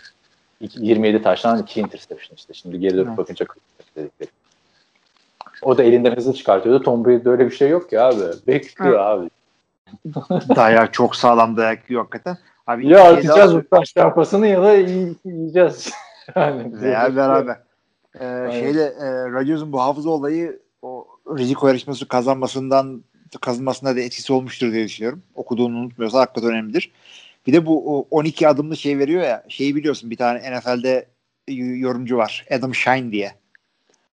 İki- 27 taştan 2 interception işte. Şimdi geri dönüp Evet. bakınca 40 dedikleri. O da elinden hızlı çıkartıyordu. Tom Brady'de öyle bir şey yok ya abi. Bekliyor abi. Dayak çok sağlam dayak yiyor hakikaten. Abi Ya atacağız daha- bu taş çarpasını ya da yiy- yiyeceğiz. yani. Veya beraber. Ee, Aynen. şeyde e, Rodgers'ın bu hafıza olayı o Riziko yarışması kazanmasından kazanmasına da etkisi olmuştur diye düşünüyorum. Okuduğunu unutmuyorsa hakikaten önemlidir. Bir de bu o 12 adımlı şey veriyor ya şeyi biliyorsun bir tane NFL'de yorumcu var. Adam Shine diye.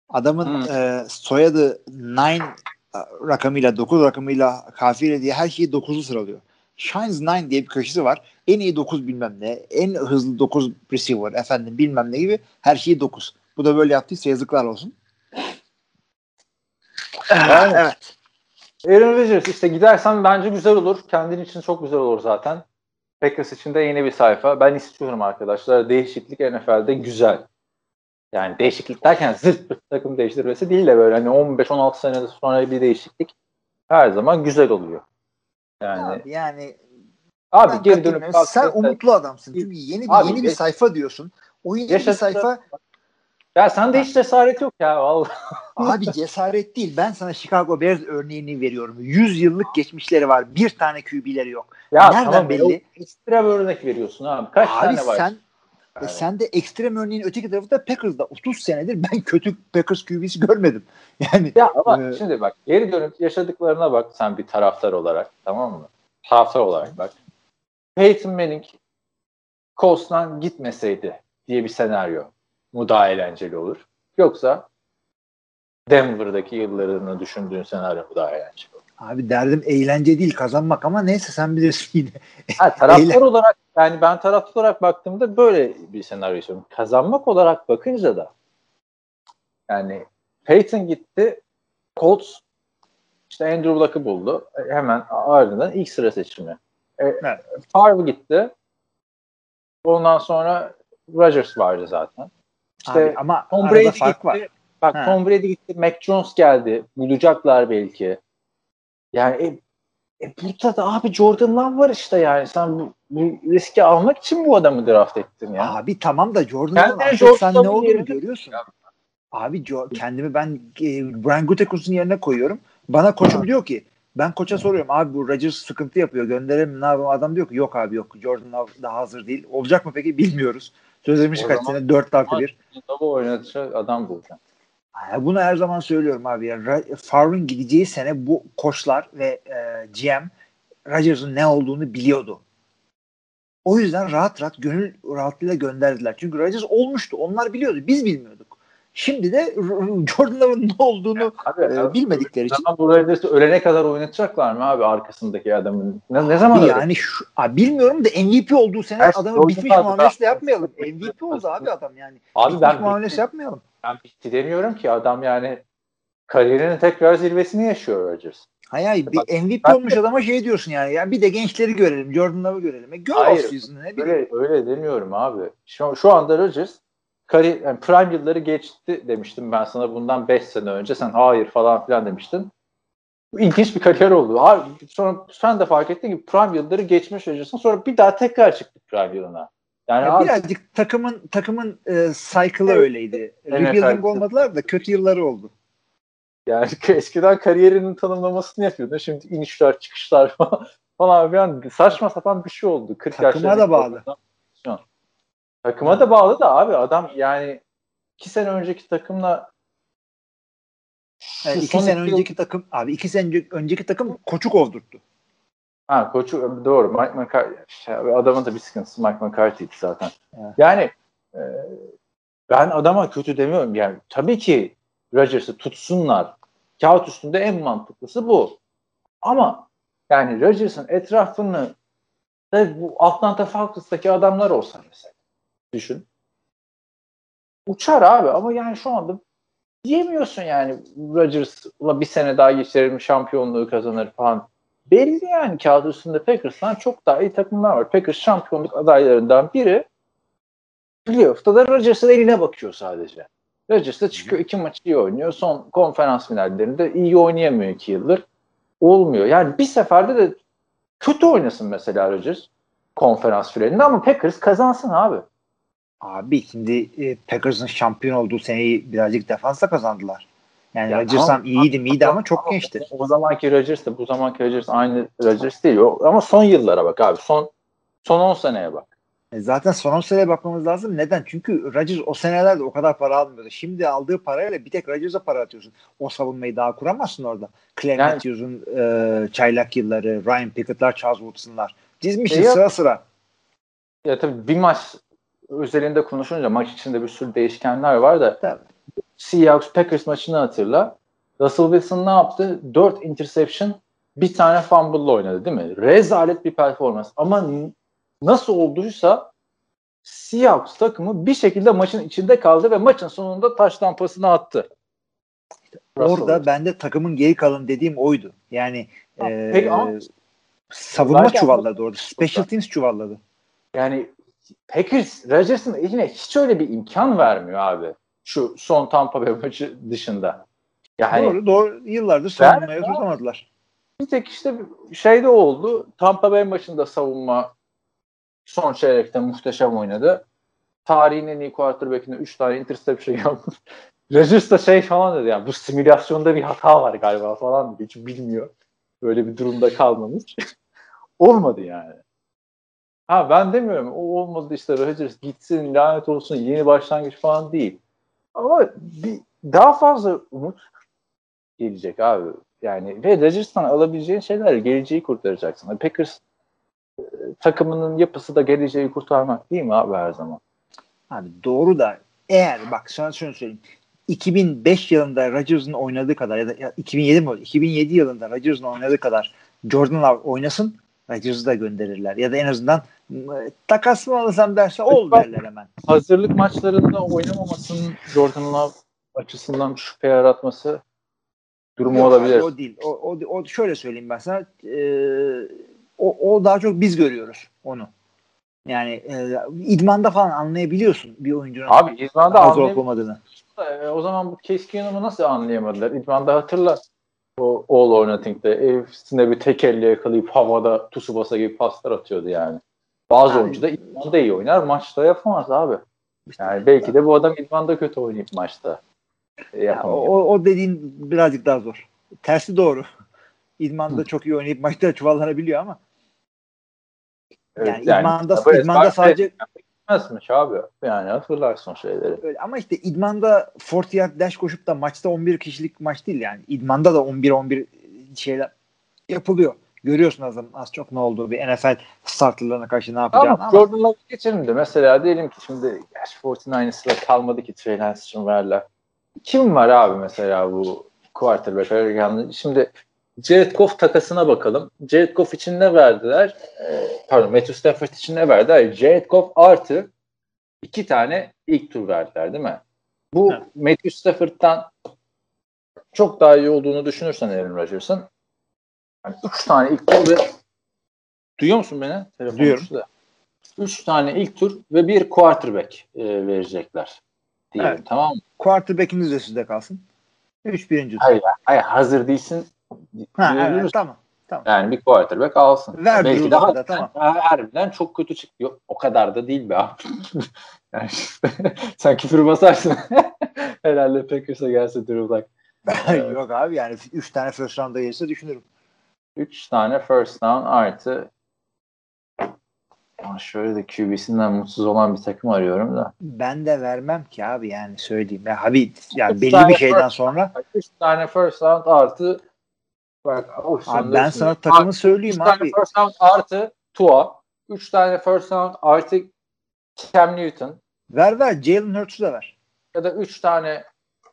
Adamın Hmm. e, soyadı 9 rakamıyla 9 rakamıyla kafiyle diye her şeyi 9'lu sıralıyor. Shines 9 diye bir köşesi var. En iyi 9 bilmem ne. En hızlı 9 receiver efendim bilmem ne gibi her şeyi 9. Bu da böyle yaptıysa yazıklar olsun. Yani- evet. Aaron Rodgers işte gidersen bence güzel olur. Kendin için çok güzel olur zaten. Packers için de yeni bir sayfa. Ben istiyorum arkadaşlar. Değişiklik NFL'de güzel. Yani değişiklik derken zırt pırt takım değiştirmesi değil de böyle hani 15-16 sene sonra bir değişiklik her zaman güzel oluyor. Yani Abi yani abi ben geri dönüp sen umutlu adamsın. Çünkü yeni bir Abi yeni bir sayfa diyorsun. O yine bir Yaşadıkları- sayfa Ya sende hiç cesaret yok ya vallahi. abi cesaret değil. Ben sana Chicago Bears örneğini veriyorum. 100 yıllık geçmişleri var. Bir tane QB'leri yok. Ya Nereden tamam, belli? bir örnek veriyorsun abi. Kaç Abi tane var? sen e, Yani. sen de ekstrem örneğin öteki tarafta Packers'da 30 senedir ben kötü Packers QB'si görmedim. Yani Ya ama Ee, şimdi bak geri dönüp yaşadıklarına bak sen bir taraftar olarak tamam mı? Taraftar olarak bak. Peyton Manning Colts'tan gitmeseydi diye bir senaryo mu daha eğlenceli olur? Yoksa Denver'daki yıllarını düşündüğün senaryo mu daha eğlenceli olur? abi derdim eğlence değil kazanmak ama neyse sen bilirsin yine. Ha, taraftar Eğlen- olarak yani ben taraftar olarak baktığımda böyle bir senaryo istiyorum. Kazanmak olarak bakınca da yani Peyton gitti Colts işte Andrew Luck'ı buldu. Hemen ardından ilk sıra seçimi. E, Evet. Favre gitti. Ondan sonra Rodgers vardı zaten. İşte Abi ama Tom Brady gitti. var. Bak Ha. Tom Brady gitti. Mac Jones geldi. Bulacaklar belki. Yani e, e, burada da abi Jordan Love var işte yani. Sen bu, bu riski almak için bu adamı draft ettin ya. Abi tamam da Jordan artık Jordan sen ne olduğunu görüyorsun. Abi Jo- kendimi ben e, Brian Gutekunst'un yerine koyuyorum. Bana koçum diyor ki ben koça soruyorum abi bu Rodgers sıkıntı yapıyor gönderelim mi ne yapalım adam diyor ki yok abi yok Jordan Love daha hazır değil. Olacak mı peki bilmiyoruz. Sözleşmiş O kaç sene 4 artı 1. Tabii oynatacak adam bulacaksın. Ya Bunu her zaman söylüyorum abi. Ya. Favre'ın gideceği sene bu koçlar ve e, GM Rodgers'ın ne olduğunu biliyordu. O yüzden rahat rahat gönül rahatlığıyla gönderdiler. Çünkü Rodgers olmuştu. Onlar biliyordu. Biz bilmiyorduk. Şimdi de R- Jordan Love'ın ne olduğunu Abi, e, bilmedikleri için Zaman bu Rodgers'ı ölene kadar oynatacaklar mı abi arkasındaki adamın? Ne, ne zaman öyle? yani şu, abi bilmiyorum da MVP olduğu sene Her adamı şey bitmiş oldu. muamelesi de yapmayalım. MVP oldu abi adam yani. Abi bitmiş ben muamelesi bitti, yapmayalım. ben bitti demiyorum ki adam yani kariyerinin tekrar zirvesini yaşıyor Rodgers. Hayır hayır Bak, bir MVP ben- olmuş adama şey diyorsun yani. yani bir de gençleri görelim. Jordan Love'ı görelim. E, gör Hayır. Öyle, öyle demiyorum abi. Şu, şu anda Rodgers kariyer, yani prime yılları geçti demiştim ben sana bundan 5 sene önce. Sen hayır falan filan demiştin. Bu İlginç bir kariyer oldu. Abi, sonra sen de fark ettin ki prime yılları geçmiş Rodgers'ın sonra bir daha tekrar çıktı prime yılına. Yani Ya abi, birazcık takımın takımın e, cycle'ı Evet. öyleydi. Evet, Rebuilding evet. olmadılar da kötü yılları oldu. yani eskiden kariyerinin tanımlamasını yapıyordun. Şimdi inişler çıkışlar falan falan filan saçma sapan bir şey oldu. 40 Takıma da bağlı. an. Takıma da bağlı da abi adam yani iki sene önceki takımla Yani şu iki sene yıl- önceki takım abi iki sene önce- önceki takım koçu kovdurttu. Ha koçu doğru. Mike McCarthy. Şey, adamın da bir sıkıntısı Mike McCarthy'ydi zaten. Evet. Yani e, ben adama kötü demiyorum. Yani tabii ki Rodgers'ı tutsunlar. Kağıt üstünde en mantıklısı bu. Ama yani Rodgers'ın etrafını da bu Atlanta Falcons'taki adamlar olsa mesela. Düşün. Uçar abi ama yani şu anda diyemiyorsun yani Rodgers'la bir sene daha geçirelim şampiyonluğu kazanır falan. Belli yani kağıt üstünde Packers'tan çok daha iyi takımlar var. Packers şampiyonluk adaylarından biri playoff'ta da Rodgers'ın eline bakıyor sadece. Rodgers da çıkıyor iki maçı iyi oynuyor. Son konferans finallerinde iyi oynayamıyor iki yıldır. Olmuyor. Yani bir seferde de kötü oynasın mesela Rodgers konferans finalinde ama Packers kazansın abi. Abi şimdi e, Packers'ın şampiyon olduğu seneyi birazcık defansla kazandılar. Yani Ya Rodgers tamam. tam iyiydi miydi ama çok gençti. O zamanki Rodgers bu zamanki Rodgers aynı Rodgers değil. O, ama son yıllara bak abi. Son son 10 seneye bak. E, Zaten son 10 seneye bakmamız lazım. Neden? Çünkü Rodgers o senelerde o kadar para almıyordu. Şimdi aldığı parayla bir tek Rodgers'a para atıyorsun. O savunmayı daha kuramazsın orada. Clay Yani- Matthews'un e, çaylak yılları, Ryan Pickett'lar, Charles Woodson'lar. Dizmişsin E, sıra sıra. Ya tabii bir maç özelinde konuşunca maç içinde bir sürü değişkenler var da Tabii. Seahawks Packers maçını hatırla. Russell Wilson ne yaptı? 4 interception, bir tane fumble'la oynadı değil mi? Rezalet bir performans. Ama nasıl olduysa Seahawks takımı bir şekilde maçın içinde kaldı ve maçın sonunda taş pasını attı. Russell Orada Wilson. bende takımın geri kalın dediğim oydu. Yani Ha, e, peki savunma Belki çuvalladı orada. Special teams çuvalladı. Yani Packers Rodgers'ın eline hiç öyle bir imkan vermiyor abi. Şu son Tampa Bay maçı dışında. Yani doğru doğru. Yıllardır savunmaya tutamadılar. bir tek işte şeyde oldu. Tampa Bay maçında savunma son çeyrekte muhteşem oynadı. tarihin en iyi quarterback'ine 3 tane interception yapmış. Rodgers da şey falan dedi yani bu simülasyonda bir hata var galiba falan dedi. Hiç bilmiyor. Böyle bir durumda kalmamış. Olmadı yani. Ha ben demiyorum o olmadı işte Rodgers gitsin lanet olsun yeni başlangıç falan değil. Ama bir, daha fazla umut gelecek abi. Yani ve Rodgers'tan alabileceğin şeyler geleceği kurtaracaksın. Packers e, takımının yapısı da geleceği kurtarmak değil mi abi her zaman? Abi doğru da eğer bak sana şunu söyleyeyim. 2005 yılında Rodgers'ın oynadığı kadar ya da ya 2007 mi oldu? 2007 yılında Rodgers'ın oynadığı kadar Jordan Love oynasın Rodgers'ı da gönderirler. Ya da en azından takas mı alırsam derse ol derler hemen. Hazırlık maçlarında oynamamasının Jordan Love açısından şüphe yaratması durumu Yok olabilir. Abi, o değil. O, o, o şöyle söyleyeyim ben sana. E, o, o daha çok biz görüyoruz onu. Yani e, idmanda falan anlayabiliyorsun bir oyuncunun Abi idmanda olmadığını. E, o zaman bu Case Keenum'u nasıl anlayamadılar? İdmanda hatırla. O All or Nothing'de evsinde bir tek elle yakalayıp havada Tsubasa gibi paslar atıyordu yani. Bazı Abi- oyuncu da idmanda iyi oynar, maçta yapamaz abi. Yani belki de bu adam idmanda kötü oynayıp maçta Ya, yapamıyor. o, o dediğin birazcık daha zor. Tersi doğru. İdmanda Hı. çok iyi oynayıp maçta çuvallanabiliyor ama Evet, yani, idmanda, böyle idmanda farklı sadece Gitmezmiş abi. Yani hatırlarsın şeyleri. öyle. ama işte idmanda 40 yard dash koşup da maçta 11 kişilik maç değil yani. İdmanda da 11-11 şeyler yapılıyor. Görüyorsun az, az çok ne olduğu bir NFL starterlarına karşı ne yapacağını Ama ama, Jordan Love geçelim de mesela diyelim ki şimdi gerçi 49ers'la kalmadı ki Trey Lance için verler. Kim var abi mesela bu quarterback arasında? Şimdi Jared Goff takasına bakalım. Jared Goff için ne verdiler? Ee, pardon Matthew Stafford için ne verdiler? Jared Goff artı iki tane ilk tur verdiler değil mi? Bu Evet. Matthew Stafford'dan çok daha iyi olduğunu düşünürsen Aaron Rodgers'ın yani üç tane ilk tur ve duyuyor musun beni? Telefon Duyuyorum. da. Üç tane ilk tur ve bir quarterback e, verecekler. Diyelim, Evet. Tamam mı? quarterback'iniz de sizde kalsın. 3 birinci tur. Hayır, hayır hazır değilsin. Ha, evet, tamam. Yani bir quarterback alsın. Ver Belki Lock'a da, tamam. harbiden çok kötü çıkıyor. O kadar da değil be abi. yani sen küfür basarsın. Herhalde Packers'a gelse Drew. Yok abi yani 3 tane first round'a gelirse düşünürüm. 3 tane first down artı ama şöyle de QB'sinden mutsuz olan bir takım arıyorum da. Ben de vermem ki abi yani söyleyeyim. Ya abi yani Üç belli tane bir şeyden first- sonra 3 tane first round artı bak of, abi sen ben sana takımı Üç söyleyeyim tane abi. first round artı Tua. 3 tane first round artı Cam Newton. Ver ver Jalen Hurts'u da ver. Ya da 3 tane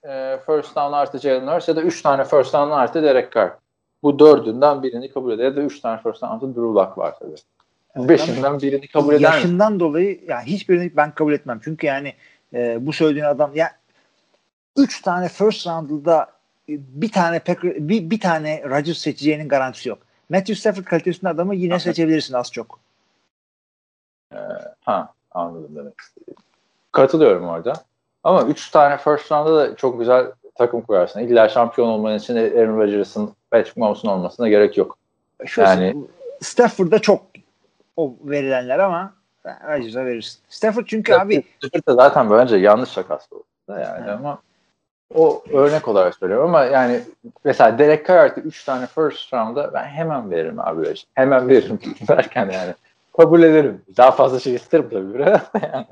e, first down artı Jalen Hurts ya da 3 tane first down artı Derek Carr. Bu dördünden birini kabul eder ya da 3 tane first artı Drew Lock var tabii. Beşinden birini kabul eder? Yaşından dolayı yani hiçbirini ben kabul etmem. Çünkü yani e, bu söylediğin adam ya 3 tane first round'da bir tane Packer, bir, bir tane Rodgers seçeceğinin garantisi yok. Matthew Stafford kalitesinde adamı yine Aha. seçebilirsin az çok. Ha anladım demek istediğim. Katılıyorum orada. Ama 3 tane first round'da da çok güzel takım kurarsın. İlla şampiyon olman için Aaron Rodgers'ın Patrick Mahomes'un olmasına gerek yok. Şu Yani- Stafford'da çok o verilenler ama Rodgers'a verirsin. Stafford çünkü abi Stafford da zaten bence yanlış takas bu. Da Yani Evet. ama o örnek olarak söylüyorum ama yani mesela Derek Carr artı 3 tane first round'da ben hemen veririm abi. Hemen veririm derken yani kabul ederim. Daha fazla şey isterim tabii da yani.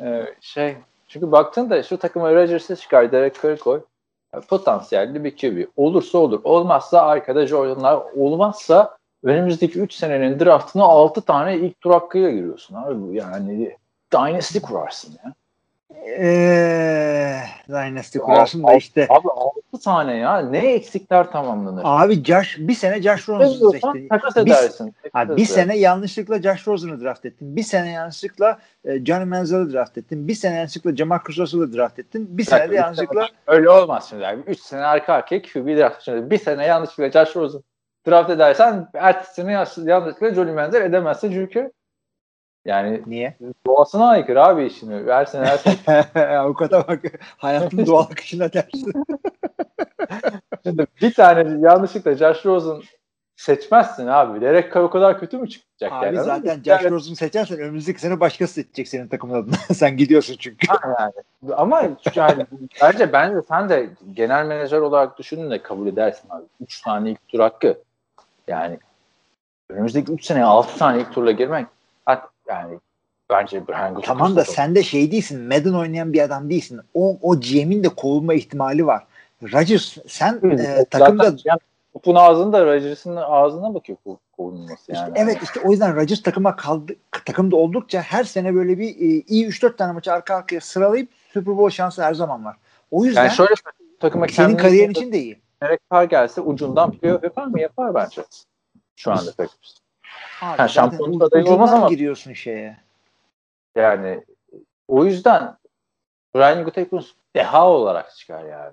Ee, şey çünkü baktığında şu takıma Rodgers'ı çıkar Derek Carr'ı koy. Potansiyelli bir QB. Olursa olur. Olmazsa arkada Jordan'lar. Olmazsa önümüzdeki 3 senenin draftına 6 tane ilk tur hakkıyla giriyorsun abi. Yani Dynasty kurarsın ya. Eee Dynasty kurarsın da işte Abi 6 tane ya. Ne eksikler tamamlanır? abi Josh bir sene Josh Rosen'ı seçtin. takas Bir- edersin. Abi bir sene yanlışlıkla Josh Rosen'ı draft ettin. Bir sene yanlışlıkla e, Johnny Manziel'i draft ettin. Bir sene yanlışlıkla Jamarcus Russell'ı draft ettin. Bir sene de yanlışlıkla Öyle olmaz şimdi. Yani 3 sene arka arkaya QB draft. Şimdi bir sene yanlışlıkla Josh Rosen draft edersen ertesi sene yanlış- yanlışlıkla Johnny Manziel edemezsin çünkü yani niye? doğasına aykırı abi işini. Her sene her sene. Avukata bak hayatın doğal akışına ters. Şimdi bir tane yanlışlıkla Josh Rosen seçmezsin abi. Derek Carr o kadar kötü mü çıkacak Abi yani? zaten Josh Rosen'u seçersen önümüzdeki sene başkası seçecek senin takımın adına. sen gidiyorsun çünkü. Ha, yani. Ama yani bence bence sen de genel menajer olarak düşündüğünde kabul edersin abi. 3 tane ilk tur hakkı. Yani önümüzdeki 3 seneye 6 tane ilk turla girmek yani bence Brian Tamam da sen de şey değilsin. Madden oynayan bir adam değilsin. O, o GM'in de kovulma ihtimali var. Rodgers sen e, takımda yani, topun ağzında Rodgers'ın ağzına bakıyor kovulması yani. İşte, evet işte o yüzden Rodgers takıma kaldı takımda oldukça her sene böyle bir e, iyi 3-4 tane maçı arka arkaya sıralayıp Super Bowl şansı her zaman var. O yüzden yani şöyle takıma senin kariyerin için de iyi. Derek Carr gelse ucundan playoff yapar mı? Yapar bence. Şu anda Packers. Abi, ha, şampiyonluk adayı olmaz ama giriyorsun şeye. Yani o yüzden Ryan Gutekunst deha olarak çıkar yani.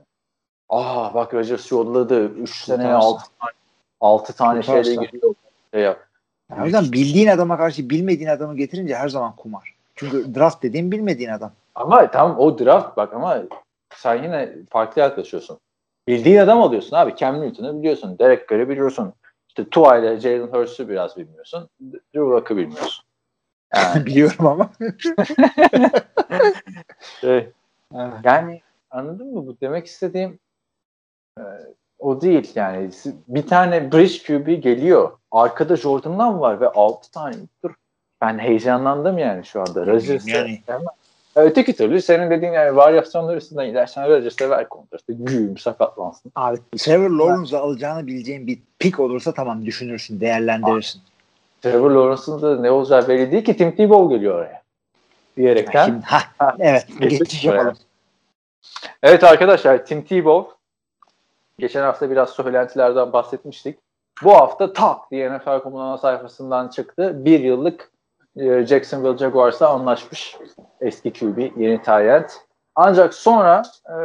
Aa bak Rodgers yolladı. 3 seneye 6 tane, 6 tane şeyle giriyor. Şey yap. Yani o yüzden bildiğin adama karşı bilmediğin adamı getirince her zaman kumar. Çünkü draft dediğin bilmediğin adam. Ama tamam o draft bak ama sen yine farklı yaklaşıyorsun. Bildiğin adam alıyorsun abi. Cam Newton'u biliyorsun. Derek Carr'ı biliyorsun. İşte Tua ile Jalen Hurst'u biraz bilmiyorsun. Drew Luck'ı bilmiyorsun. Yani. Biliyorum ama. şey, yani anladın mı? Bu demek istediğim e, o değil yani. Bir tane bridge QB geliyor. Arkada Jordan'dan var ve 6 tane dur. Ben heyecanlandım yani şu anda. Rodgers'ı yani. Öteki türlü senin dediğin yani varyasyonlar üstünden gidersen Rodgers'a ver kontratı. Güğüm sakatlansın. Abi Trevor Lawrence'ı alacağını bileceğin bir pick olursa tamam düşünürsün, değerlendirirsin. Abi. Trevor Lawrence'ın da ne olacağı belli değil ki Tim Tebow geliyor oraya. Diyerekten. Şimdi, ha, ha, evet. Geçiş yapalım. Evet arkadaşlar Tim Tebow geçen hafta biraz söylentilerden bahsetmiştik. Bu hafta tak diye NFL Komunan sayfasından çıktı. Bir yıllık e, Jacksonville Jaguars'la anlaşmış. Eski QB, yeni tight Ancak sonra e,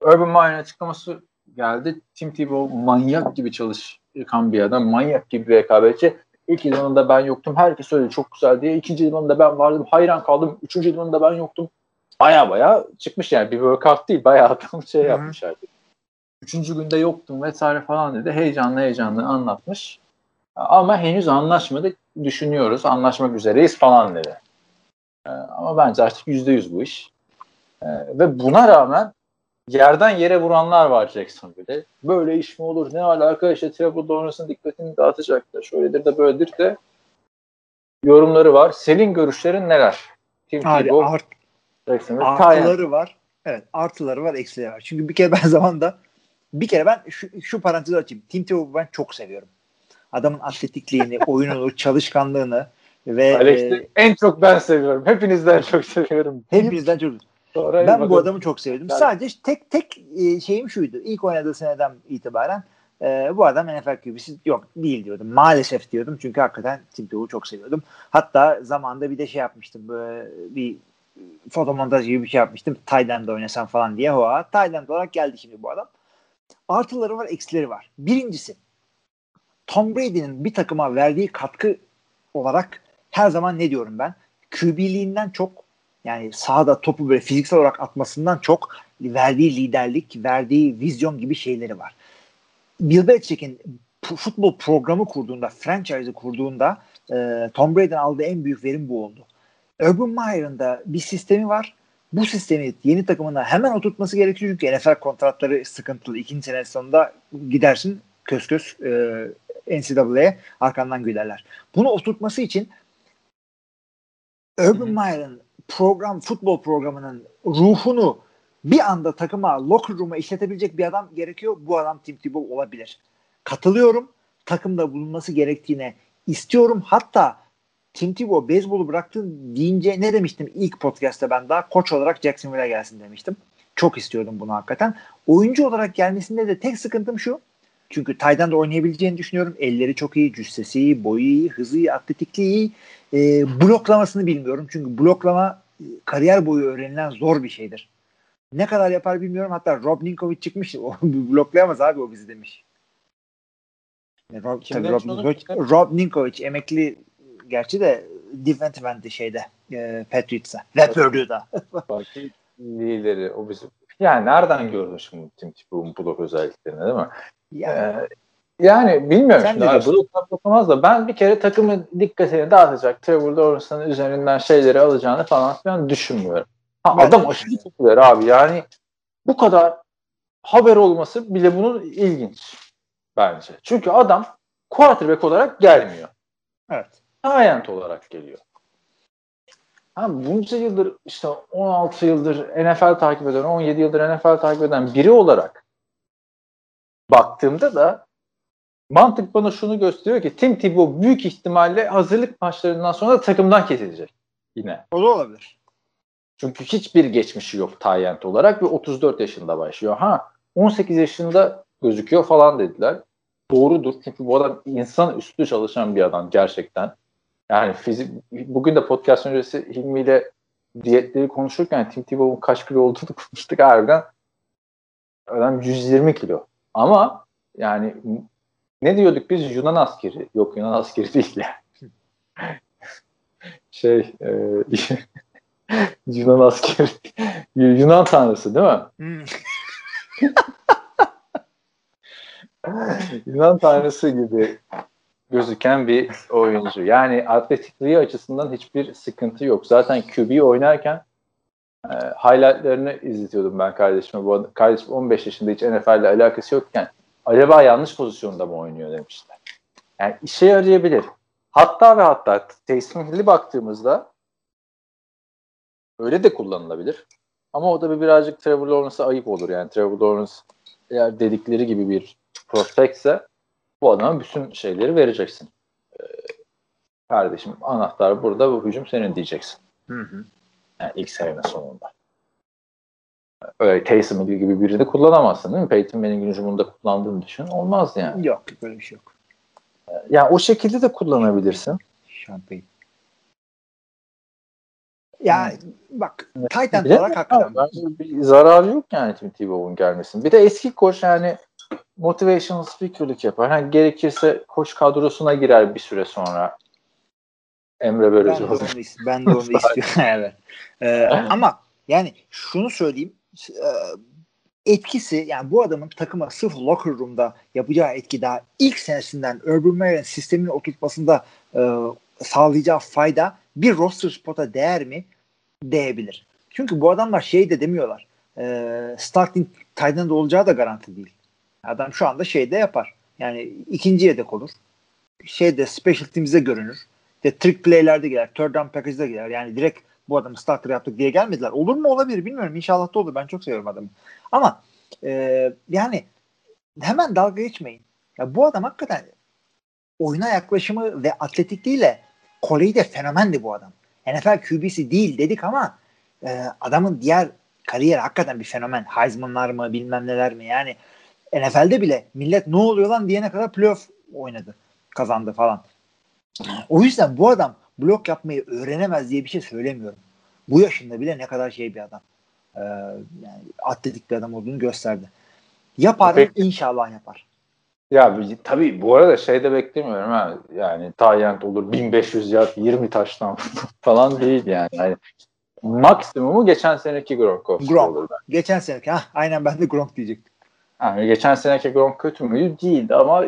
Urban Meyer'in açıklaması geldi. Tim Tebow manyak gibi çalışkan bir adam. Manyak gibi bir rekabetçi. İlk yılında ben yoktum. Herkes söyledi çok güzel diye. İkinci yılında ben vardım. Hayran kaldım. Üçüncü yılında ben yoktum. Baya baya çıkmış yani. Bir workout değil. Baya adam şey yapmış artık. Üçüncü günde yoktum vesaire falan dedi. Heyecanlı heyecanlı anlatmış. Ama henüz anlaşmadık. Düşünüyoruz. Anlaşmak üzereyiz falan dedi. Ee, ama bence artık yüzde yüz bu iş. Ee, ve buna rağmen yerden yere vuranlar var Jacksonville'de. Böyle iş mi olur? Ne alaka? İşte Trevor Lawrence'ın dikkatini dağıtacak da şöyledir de böyledir de yorumları var. Senin görüşlerin neler? Tim Abi art, artıları var. Evet artıları var eksileri var. Çünkü bir kere ben zamanda bir kere ben şu, şu parantezi açayım. Tim Tebow'u ben çok seviyorum. Adamın atletikliğini, oyununu, çalışkanlığını ve Alex'i e, en çok ben seviyorum. Hepinizden çok seviyorum. Hepinizden çok. Sonra ben bu adamı çok sevdim. Yani. Sadece tek tek e, şeyim şuydu. İlk oynadığı seneden itibaren e, bu adam NFL QB'si yok değil diyordum. Maalesef diyordum. Çünkü hakikaten Tim Tebow'u çok seviyordum. Hatta zamanda bir de şey yapmıştım. Böyle bir fotomontaj gibi bir şey yapmıştım. Tayland'da oynasam falan diye. Hoa. Tayland olarak geldi şimdi bu adam. Artıları var, eksileri var. Birincisi Tom Brady'nin bir takıma verdiği katkı olarak her zaman ne diyorum ben? QB'liğinden çok yani sahada topu böyle fiziksel olarak atmasından çok verdiği liderlik, verdiği vizyon gibi şeyleri var. Bill Belichick'in futbol programı kurduğunda, franchise'ı kurduğunda e, Tom Brady'den aldığı en büyük verim bu oldu. Urban Meyer'ın da bir sistemi var. Bu sistemi yeni takımına hemen oturtması gerekiyor çünkü NFL kontratları sıkıntılı. İkinci sene sonunda gidersin kös kös e, NCAA'ye arkandan gülerler. Bunu oturtması için Urban Meyer'ın program, futbol programının ruhunu bir anda takıma, locker room'a işletebilecek bir adam gerekiyor. Bu adam Tim Tebow olabilir. Katılıyorum. Takımda bulunması gerektiğine istiyorum. Hatta Tim Tebow beyzbolu bıraktın deyince ne demiştim ilk podcast'ta ben daha koç olarak Jacksonville'e gelsin demiştim. Çok istiyordum bunu hakikaten. Oyuncu olarak gelmesinde de tek sıkıntım şu. Çünkü Tay'dan da oynayabileceğini düşünüyorum. Elleri çok iyi, cüssesi iyi, boyu iyi, hızı iyi, atletikliği iyi. E, bloklamasını bilmiyorum. Çünkü bloklama e, kariyer boyu öğrenilen zor bir şeydir. Ne kadar yapar bilmiyorum. Hatta Rob Ninkovic çıkmış. O bloklayamaz abi o bizi demiş. Rob, tabii Rob, Ninkovic, Rob Ninkovic emekli gerçi de defensive şeyde e, Patriots'a ve Purdue'da. lideri o bizim yani nereden gördün şimdi Tim Tebow'un blok özelliklerini değil mi? Ya, ee, Yani bilmiyorum Sen şimdi abi? Brook yapamaz da ben bir kere takımın dikkatini dağıtacak Trevor Lawrence'ın üzerinden şeyleri alacağını falan filan düşünmüyorum. Ha, Ben adam aşırı popüler abi yani bu kadar haber olması bile bunun ilginç bence. Çünkü adam quarterback olarak gelmiyor. Evet. Giant olarak geliyor. Ha, bunca yıldır işte 16 yıldır NFL takip eden, 17 yıldır NFL takip eden biri olarak baktığımda da mantık bana şunu gösteriyor ki Tim Tebow büyük ihtimalle hazırlık maçlarından sonra takımdan kesilecek yine. O da olabilir. Çünkü hiçbir geçmişi yok Tayyent olarak ve 34 yaşında başlıyor. Ha 18 yaşında gözüküyor falan dediler. Doğrudur. Çünkü bu adam insan üstü çalışan bir adam gerçekten. Yani fizik, bugün de podcast öncesi Hilmi ile diyetleri konuşurken Tim Tebow'un kaç kilo olduğunu konuştuk harbiden. Adam 120 kilo. Ama yani ne diyorduk biz Yunan askeri. Yok Yunan askeri değil yani. şey e, Yunan askeri. Yunan tanrısı değil mi? Hmm. Yunan tanrısı gibi gözüken bir oyuncu. Yani atletikliği açısından hiçbir sıkıntı yok. Zaten QB oynarken e, highlightlarını izletiyordum ben kardeşime. Bu kardeşim 15 yaşında hiç NFL ile alakası yokken acaba yanlış pozisyonda mı oynuyor demişler. Yani işe yarayabilir. Hatta ve hatta Hill'i baktığımızda öyle de kullanılabilir. Ama o da bir birazcık Trevor Lawrence'a ayıp olur. Yani Trevor Lawrence eğer dedikleri gibi bir prospektse bu adama bütün şeyleri vereceksin. Ee, kardeşim anahtar burada bu hücum senin diyeceksin. Hı hı. Yani ilk sene sonunda. Öyle Taysom Hill gibi birini kullanamazsın değil mi? Peyton Manning'in hücumunda kullandığını düşün. Olmaz yani. Yok böyle bir şey yok. Yani o şekilde de kullanabilirsin. Şampiyon. Ya bak Titan olarak hakikaten. zararı yok yani Tim Tebow'un gelmesinin. Bir de eski koç yani motivational speaker'lık yapar. hani gerekirse koç kadrosuna girer bir süre sonra. Emre Ben de onu, ben de onu istiyorum. evet. Ee, ama yani şunu söyleyeyim. e, Etkisi yani bu adamın takıma sırf locker room'da yapacağı etki daha ilk senesinden Urban Meyer'in sistemini oturtmasında e, sağlayacağı fayda bir roster spot'a değer mi? Değebilir. Çünkü bu adamlar şey de demiyorlar. E, starting tight end olacağı da garanti değil. Adam şu anda şeyde yapar. Yani ikinci yedek olur. Şeyde special teams'e görünür. De trick play'lerde girer. Third down package'de girer. Yani direkt bu adamı starter yaptık diye gelmediler. Olur mu olabilir bilmiyorum. İnşallah da olur. Ben çok seviyorum adamı. Ama e, yani hemen dalga geçmeyin. Ya bu adam hakikaten oyuna yaklaşımı ve atletikliğiyle Kore'de fenomendi bu adam. NFL QB'si değil dedik ama e, adamın diğer kariyeri hakikaten bir fenomen. Heisman'lar mı bilmem neler mi yani NFL'de bile millet ne oluyor lan diyene kadar playoff oynadı. Kazandı falan. O yüzden bu adam blok yapmayı öğrenemez diye bir şey söylemiyorum. Bu yaşında bile ne kadar şey bir adam. Ee, yani atletik bir adam olduğunu gösterdi. Yapar Peki. inşallah yapar. Ya tabii bu arada şey de beklemiyorum ha. Yani Tayyent olur 1500 yard 20 taştan falan değil yani. yani maksimumu geçen seneki Gronkowski Gronk. olur. Geçen seneki ha aynen ben de Gronk diyecektim. Yani geçen seneki Gronk kötü müydü? Değildi ama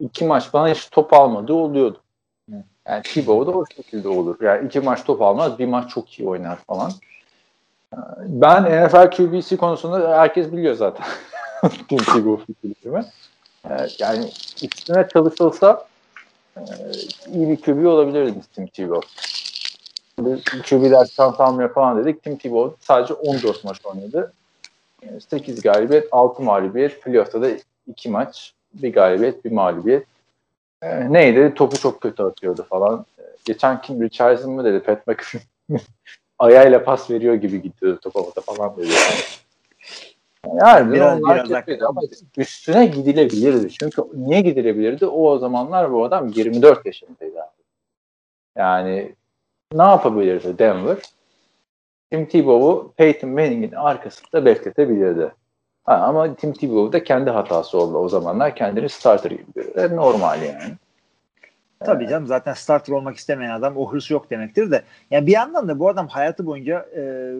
iki maç bana hiç top almadı oluyordu. Yani Tebow da o şekilde olur. Yani iki maç top almaz, bir maç çok iyi oynar falan. Ben NFL QB'si konusunda herkes biliyor zaten. Tim Tebow fikrimi. Ee, Yani üstüne çalışılsa e, iyi bir QB olabilirdi Tim. Biz QB'ler şans almıyor falan dedik. Tim Tebow sadece 14 maç oynadı. 8 galibiyet, 6 mağlubiyet. Playoff'ta da 2 maç, bir galibiyet, bir mağlubiyet. Ee, neydi? Topu çok kötü atıyordu falan. Ee, geçen kim Richardson mı dedi? Pat McAfee ayağıyla pas veriyor gibi gidiyordu topa topa falan dedi. Yani Biraz- onlar biraz kötüydü ama üstüne gidilebilirdi. Çünkü niye gidilebilirdi? O zamanlar bu adam 24 yaşındaydı abi. Yani ne yapabilirdi Denver? Tim Tebow'u Peyton Manning'in arkasında bekletebilirdi. Ha, ama Tim Tebow da kendi hatası oldu o zamanlar. Kendini starter gibi görüyor. Normal yani. Tabii canım zaten starter olmak istemeyen adam o hırs yok demektir de. Yani bir yandan da bu adam hayatı boyunca e,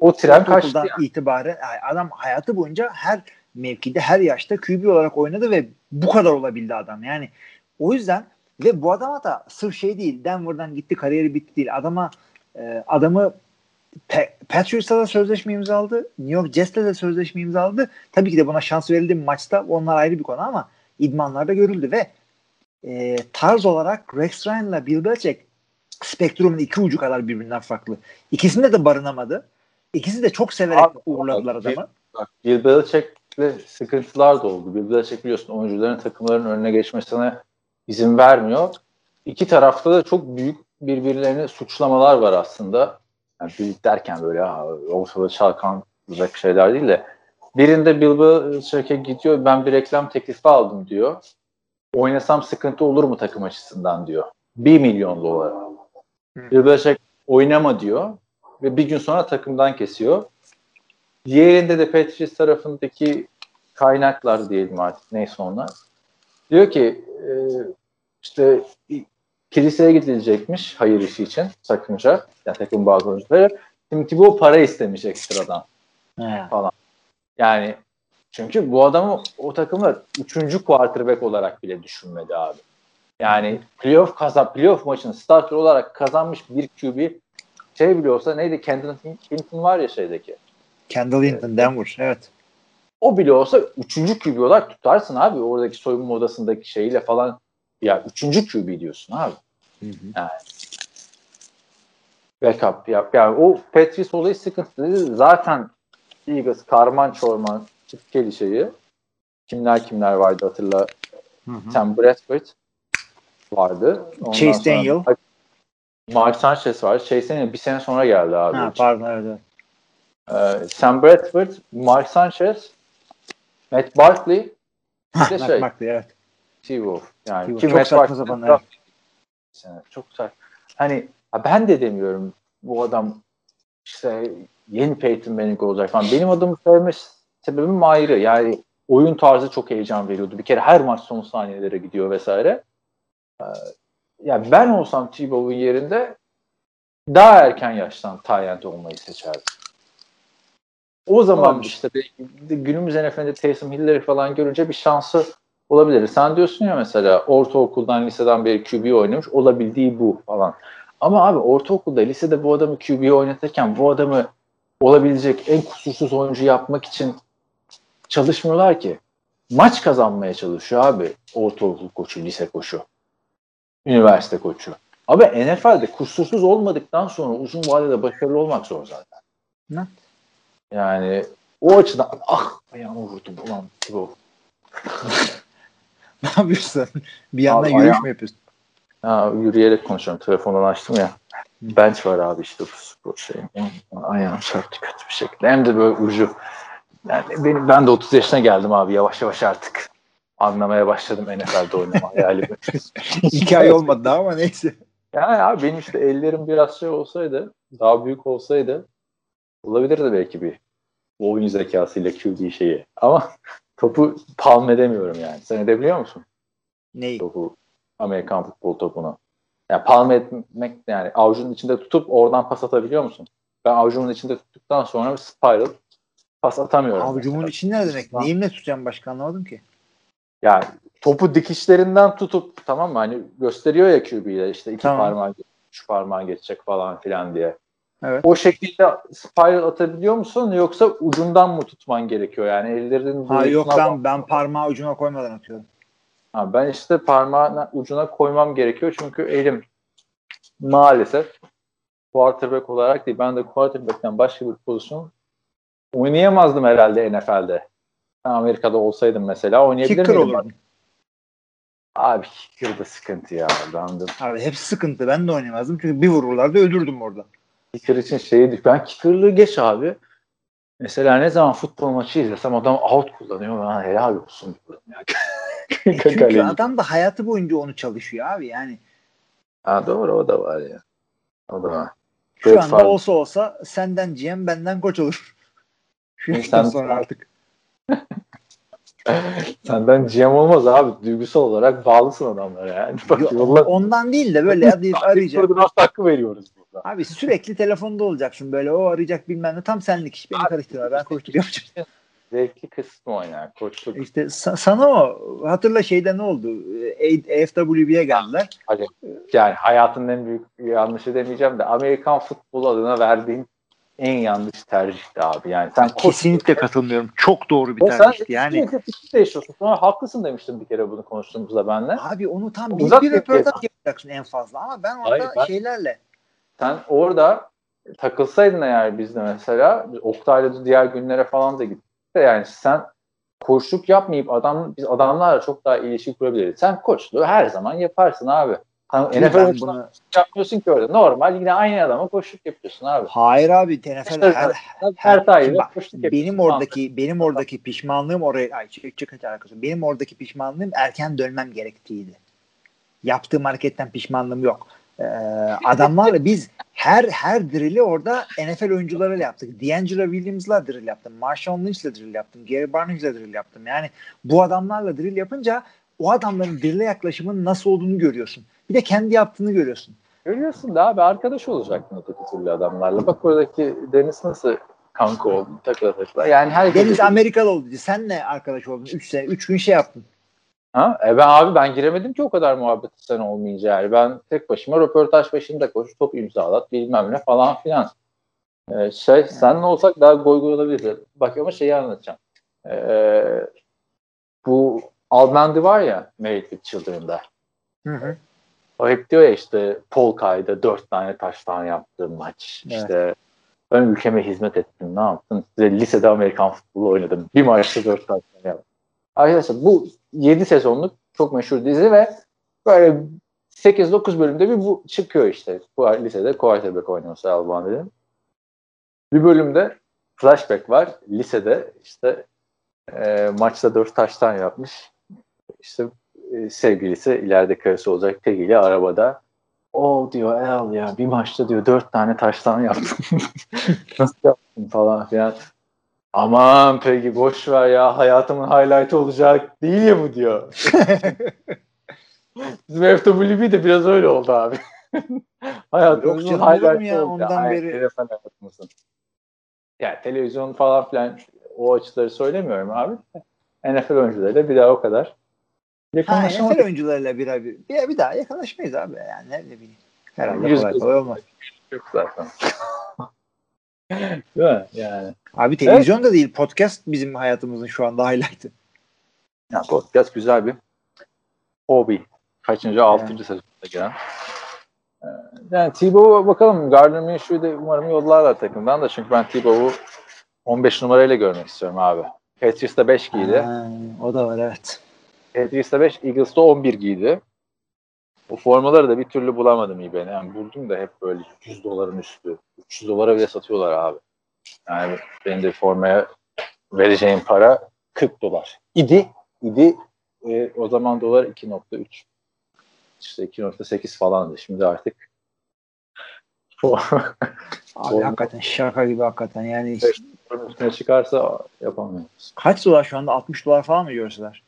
O tren kaçtı yani. itibaren yani adam hayatı boyunca her mevkide her yaşta QB olarak oynadı ve bu kadar olabildi adam. Yani o yüzden ve bu adama da sırf şey değil Denver'dan gitti kariyeri bitti değil. Adama e, adamı Pe- Patriots'ta da sözleşme imzaladı. New York Jets'le de sözleşme imzaladı. Tabii ki de buna şans verildi mi maçta onlar ayrı bir konu ama idmanlarda görüldü ve e, tarz olarak Rex Ryan'la Bill Belichick spektrumun iki ucu kadar birbirinden farklı. İkisinde de barınamadı. İkisi de çok severek Abi, uğurladılar abi, adamı. Bak Bill Belichick'le sıkıntılar da oldu. Bill Belichick biliyorsun oyuncuların takımların önüne geçmesine izin vermiyor. İki tarafta da çok büyük birbirlerini suçlamalar var aslında. Yani büyük derken böyle ortada çalkanacak şeyler değil de birinde Bill Belichick'e gidiyor ben bir reklam teklifi aldım diyor. Oynasam sıkıntı olur mu takım açısından diyor. 1 milyon dolar. Bill Belichick oynama diyor ve bir gün sonra takımdan kesiyor. Diğerinde de Patriots tarafındaki kaynaklar diyelim artık neyse onlar. Diyor ki e, işte kiliseye gidilecekmiş hayır işi için sakınca. Yani takım bazı oyuncuları. Tim Tebow para istemiş ekstradan He. falan. Yani çünkü bu adamı o takımlar üçüncü quarterback olarak bile düşünmedi abi. Yani playoff kazan, playoff maçını starter olarak kazanmış bir QB şey bile olsa neydi? Kendall Hinton var ya şeydeki. Kendall Hinton, Denver. Evet. O bile olsa üçüncü QB olarak tutarsın abi. Oradaki soyunma odasındaki şeyle falan. Ya üçüncü QB diyorsun abi. Yani. Backup yap. Yani o Patriots olayı sıkıntı. Zaten Eagles karman çorman çıkkeli şeyi. Kimler kimler vardı hatırla. Sam Bradford vardı. Ondan Chase sonra Daniel. Mark Sanchez vardı. Chase Daniel bir sene sonra geldi abi. Ha, pardon evet. Ee, Sam Bradford, Mark Sanchez, Matt Barkley, bir de Matt şey, Barkley, evet. T-Wolf. Yani T-Wolf. ki Çok Matt saçma sapan, sene. Çok saçma. Hani ha ben de demiyorum bu adam işte yeni Peyton Manning olacak falan. Benim adamı sevme sebebim ayrı. Yani oyun tarzı çok heyecan veriyordu. Bir kere her maç son saniyelere gidiyor vesaire. Ee, yani ben olsam T-Bow'un yerinde daha erken yaştan Tyrant olmayı seçerdim. O zaman Olmuş. işte belki günümüz NFL'de Taysom Hill'leri falan görünce bir şansı olabilir. Sen diyorsun ya mesela ortaokuldan liseden beri QB oynamış olabildiği bu falan. Ama abi ortaokulda lisede bu adamı QB oynatırken bu adamı olabilecek en kusursuz oyuncu yapmak için çalışmıyorlar ki. Maç kazanmaya çalışıyor abi ortaokul koçu, lise koçu, üniversite koçu. Abi NFL'de kusursuz olmadıktan sonra uzun vadede başarılı olmak zor zaten. Ne? Yani o açıdan ah ayağımı vurdum ulan bu. ne yapıyorsun? Bir yandan Abi, yürüyüş mü yapıyorsun? Ha, yürüyerek konuşuyorum. Telefondan açtım ya. Bench var abi işte bu spor şey. Ayağım çarptı kötü bir şekilde. Hem de böyle ucu. Yani benim, ben de 30 yaşına geldim abi. Yavaş yavaş artık anlamaya başladım NFL'de oynama hayalimi. Hikaye olmadı daha ama neyse. Yani abi benim işte ellerim biraz şey olsaydı, daha büyük olsaydı olabilirdi belki bir oyun zekasıyla QB şeyi. Ama topu palm edemiyorum yani. Sen edebiliyor musun? Neyi? topu Amerikan futbol topunu. Yani palm etmek yani avucunun içinde tutup oradan pas atabiliyor musun? Ben avucumun içinde tuttuktan sonra spiral pas atamıyorum. Avucumun mesela. içinde ne demek? Neyimle tutacağım başka anlamadım ki. Yani topu dikişlerinden tutup tamam mı? Hani gösteriyor ya QB'yle işte iki Tamam. parmağı üç parmağı geçecek falan filan diye. Evet. O şekilde spiral atabiliyor musun yoksa ucundan mı tutman gerekiyor? Yani ellerinin Ha yok ben, ben parmağı ucuna koymadan atıyorum. Ha, ben işte parmağın ucuna koymam gerekiyor çünkü elim maalesef quarterback olarak değil. Ben de quarterback'ten başka bir pozisyon oynayamazdım herhalde NFL'de. Ben Amerika'da olsaydım mesela oynayabilir Kicker miydim? olurdum. Abi kicker da sıkıntı ya. Ben de Abi hepsi sıkıntı. Ben de oynamazdım. Çünkü bir vururlardı öldürdüm orada. Kicker için şeyi ben kicker'lığı geç abi. Mesela ne zaman futbol maçı izlesem adam out kullanıyor. Ben helal olsun diyorum ya. E çünkü adam da hayatı boyunca onu çalışıyor abi yani. Ha, doğru o da var ya. O da var. Şu Evet, anda Faruk. olsa olsa senden GM benden koç olur. Şu yaştan sonra artık. Senden GM olmaz abi. Duygusal olarak bağlısın adamlara yani. Bak Yo, yolla. Ondan değil de böyle hadi arayacak. Koordinat hakkı veriyoruz burada. Abi sürekli telefonda olacaksın böyle o arayacak bilmem ne tam senlik iş beni karıştırma ben koşturuyorum. zevkli kısmı oynar. Koçluk. İşte sa- sana o hatırla şeyde ne oldu? E- geldiler. Hadi. Yani hayatın en büyük yanlışı demeyeceğim de Amerikan futbol adına verdiğin en yanlış tercihti abi. Yani sen Kesinlikle katılmıyorum. Çok doğru bir Ve sen tercihti. Yani değişiyorsun. Sonra haklısın demiştim bir kere bunu konuştuğumuzda benle. abi onu tam bir bir röportaj yapacaksın en fazla ama ben orada Hayır, ben- şeylerle Sen orada takılsaydın eğer bizde mesela Oktay'la diğer günlere falan da gittik. de Yani sen koçluk yapmayıp adam biz adamlarla çok daha ilişki kurabiliriz. Sen koçluğu her zaman yaparsın abi. Ben NFL bunu- bunu... yapmıyorsun ki orada. Normal yine aynı adama koçluk yapıyorsun abi. Hayır abi NFL İşte her, Her, her tayında Bak, benim oradaki benim oradaki pişmanlığım oraya ay çık çık alakası. Benim oradaki pişmanlığım erken dönmem gerektiğiydi. Yaptığım hareketten pişmanlığım yok. Ee, adamlarla biz her her drill'i orada NFL oyuncularıyla yaptık. D'Angelo Williams'la drill yaptım. Marshawn Lynch'le drill yaptım. Gary Barnage'la drill yaptım. Yani bu adamlarla drill yapınca o adamların drill'e yaklaşımının nasıl olduğunu görüyorsun. Bir de kendi yaptığını görüyorsun. Görüyorsun da abi arkadaş olacaktın öteki türlü adamlarla. Bak oradaki Deniz nasıl kanka oldu takıla takıla. Yani her Deniz Amerikalı oldu. Senle arkadaş oldun. 3 sene 3 gün şey yaptın. Ha? E ben abi ben giremedim ki o kadar muhabbet sen olmayınca yani. Ben tek başıma röportaj başında koş, top imzalat bilmem ne falan filan. Ee, şey seninle olsak daha goy goy olabilir. Bak ama şeyi anlatacağım. Ee, bu Almendi var ya Married with Children'da. Hı hı. O hep diyor ya işte Polkay'da dört tane taştan yaptığım maç. Evet. İşte ben ülkeme hizmet ettim. Ne yaptın? İşte lisede Amerikan futbolu oynadım. Bir maçta dört taştan yaptım. Arkadaşlar bu 7 sezonluk çok meşhur dizi ve böyle 8-9 bölümde bir bu çıkıyor işte. Bu lisede quarterback oynuyorsa Alban'ın. Bir bölümde flashback var. Lisede işte e, maçta 4 taştan yapmış. İşte e, sevgilisi ileride karısı olacak tegiyle arabada o diyor el ya bir maçta diyor dört tane taştan yaptım. Nasıl yaptın falan filan. Aman peki boş ver ya hayatımın highlight'ı olacak değil ya bu diyor. Bizim FWB de biraz öyle oldu abi. hayatımızın Yok canım, olur mu ya? oldu. Ondan Hayır, beri-. Yani televizyon falan filan o açıları söylemiyorum abi. NFL oyuncularıyla bir daha o kadar Ha, yakınlaşamadık. NFL oyuncularıyla bir, bir, bir, bir daha yakınlaşmayız abi. Yani ne bileyim. Herhalde kolay kolay olmaz. Yok zaten. Değil mi? Yani. Abi televizyon da değil. Podcast bizim hayatımızın şu anda highlight'ı. Ya podcast güzel bir hobi. Kaçıncı? Altıncı sezonda gelen. Ee, Yani Tebow'a bakalım. Gardner Minshew'u da umarım yollarlar takımdan da. Çünkü ben Tebow'u 15 numarayla görmek istiyorum abi. Patriots'ta 5 giydi. Ha, o da var evet. Patriots'ta 5, Eagles'ta 11 giydi. O formaları da bir türlü bulamadım iyi beni. Yani buldum da hep böyle 100 doların üstü. 300 dolara bile satıyorlar abi. Yani benim de formaya vereceğim para 40 dolar. İdi. İdi. E, o zaman dolar 2.3. İşte 2.8 falandı. Şimdi artık Abi hakikaten şaka gibi hakikaten. Yani üstüne çıkarsa yapamıyoruz. kaç dolar şu anda? 60 dolar falan mı görseler?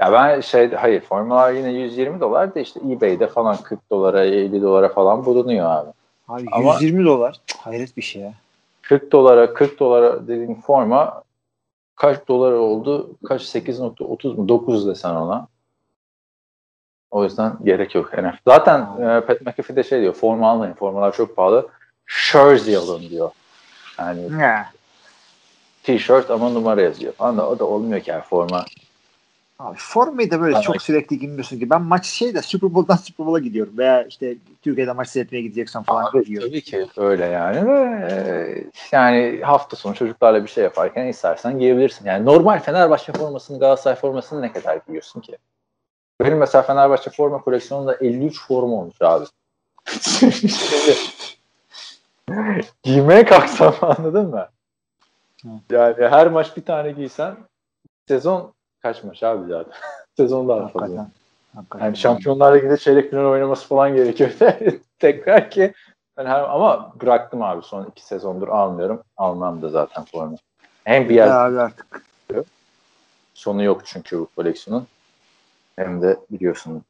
Ya ben şey hayır formalar yine 120 dolar da işte eBay'de falan 40 dolara 50 dolara falan bulunuyor abi. Abi Ama- 120 dolar. Hayret bir şey ya. 40 dolara 40 dolara dediğin forma kaç dolar oldu? Kaç 8.30 mu? 9 desen ona. O yüzden gerek yok. NFL. Zaten e, Pat McAfee de şey diyor. Forma almayın. Formalar çok pahalı. Jersey alın diyor. Yani Ya. t-shirt ama numara yazıyor. Da o da olmuyor ki yani forma. Abi formayı da böyle Tamam. çok sürekli giymiyorsun ki. Ben maç şey de Super Bowl'dan Super Bowl'a gidiyorum. Veya işte Türkiye'de maç seyretmeye gideceksen falan Abi, gidiyorum. tabii ki öyle yani ve e, yani hafta sonu çocuklarla bir şey yaparken istersen giyebilirsin. Yani normal Fenerbahçe formasını Galatasaray formasını ne kadar giyiyorsun ki? Benim mesela Fenerbahçe forma koleksiyonunda 53 forma olmuş abi. Giymeye kalksam anladın mı? Yani her maç bir tane giysen sezon kaç maç abi zaten? sezon daha fazla. Hakikaten. Yani Şampiyonlar Ligi'nde çeyrek final oynaması falan gerekiyor. Tekrar ki ben her, ama bıraktım abi son iki sezondur almıyorum. Almam da zaten forma. Hem bir yer abi artık. sonu yok çünkü bu koleksiyonun. Hem de biliyorsun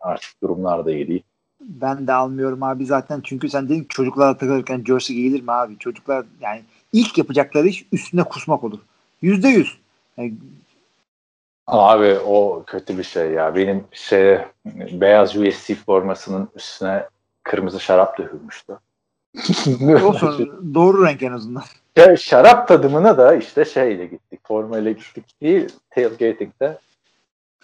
artık durumlar da iyi değil. Ben de almıyorum abi zaten. Çünkü sen dedin ki çocuklarla takılırken jersey giyilir mi abi? Çocuklar yani ilk yapacakları iş üstüne kusmak olur. Yüzde yüz. Yani Abi o kötü bir şey ya. Benim şey beyaz USC formasının üstüne kırmızı şarap dökülmüştü. olsun doğru renk en azından. Ya şarap tadımına da işte şeyle gittik. Formayla gittik değil. Tailgating'de.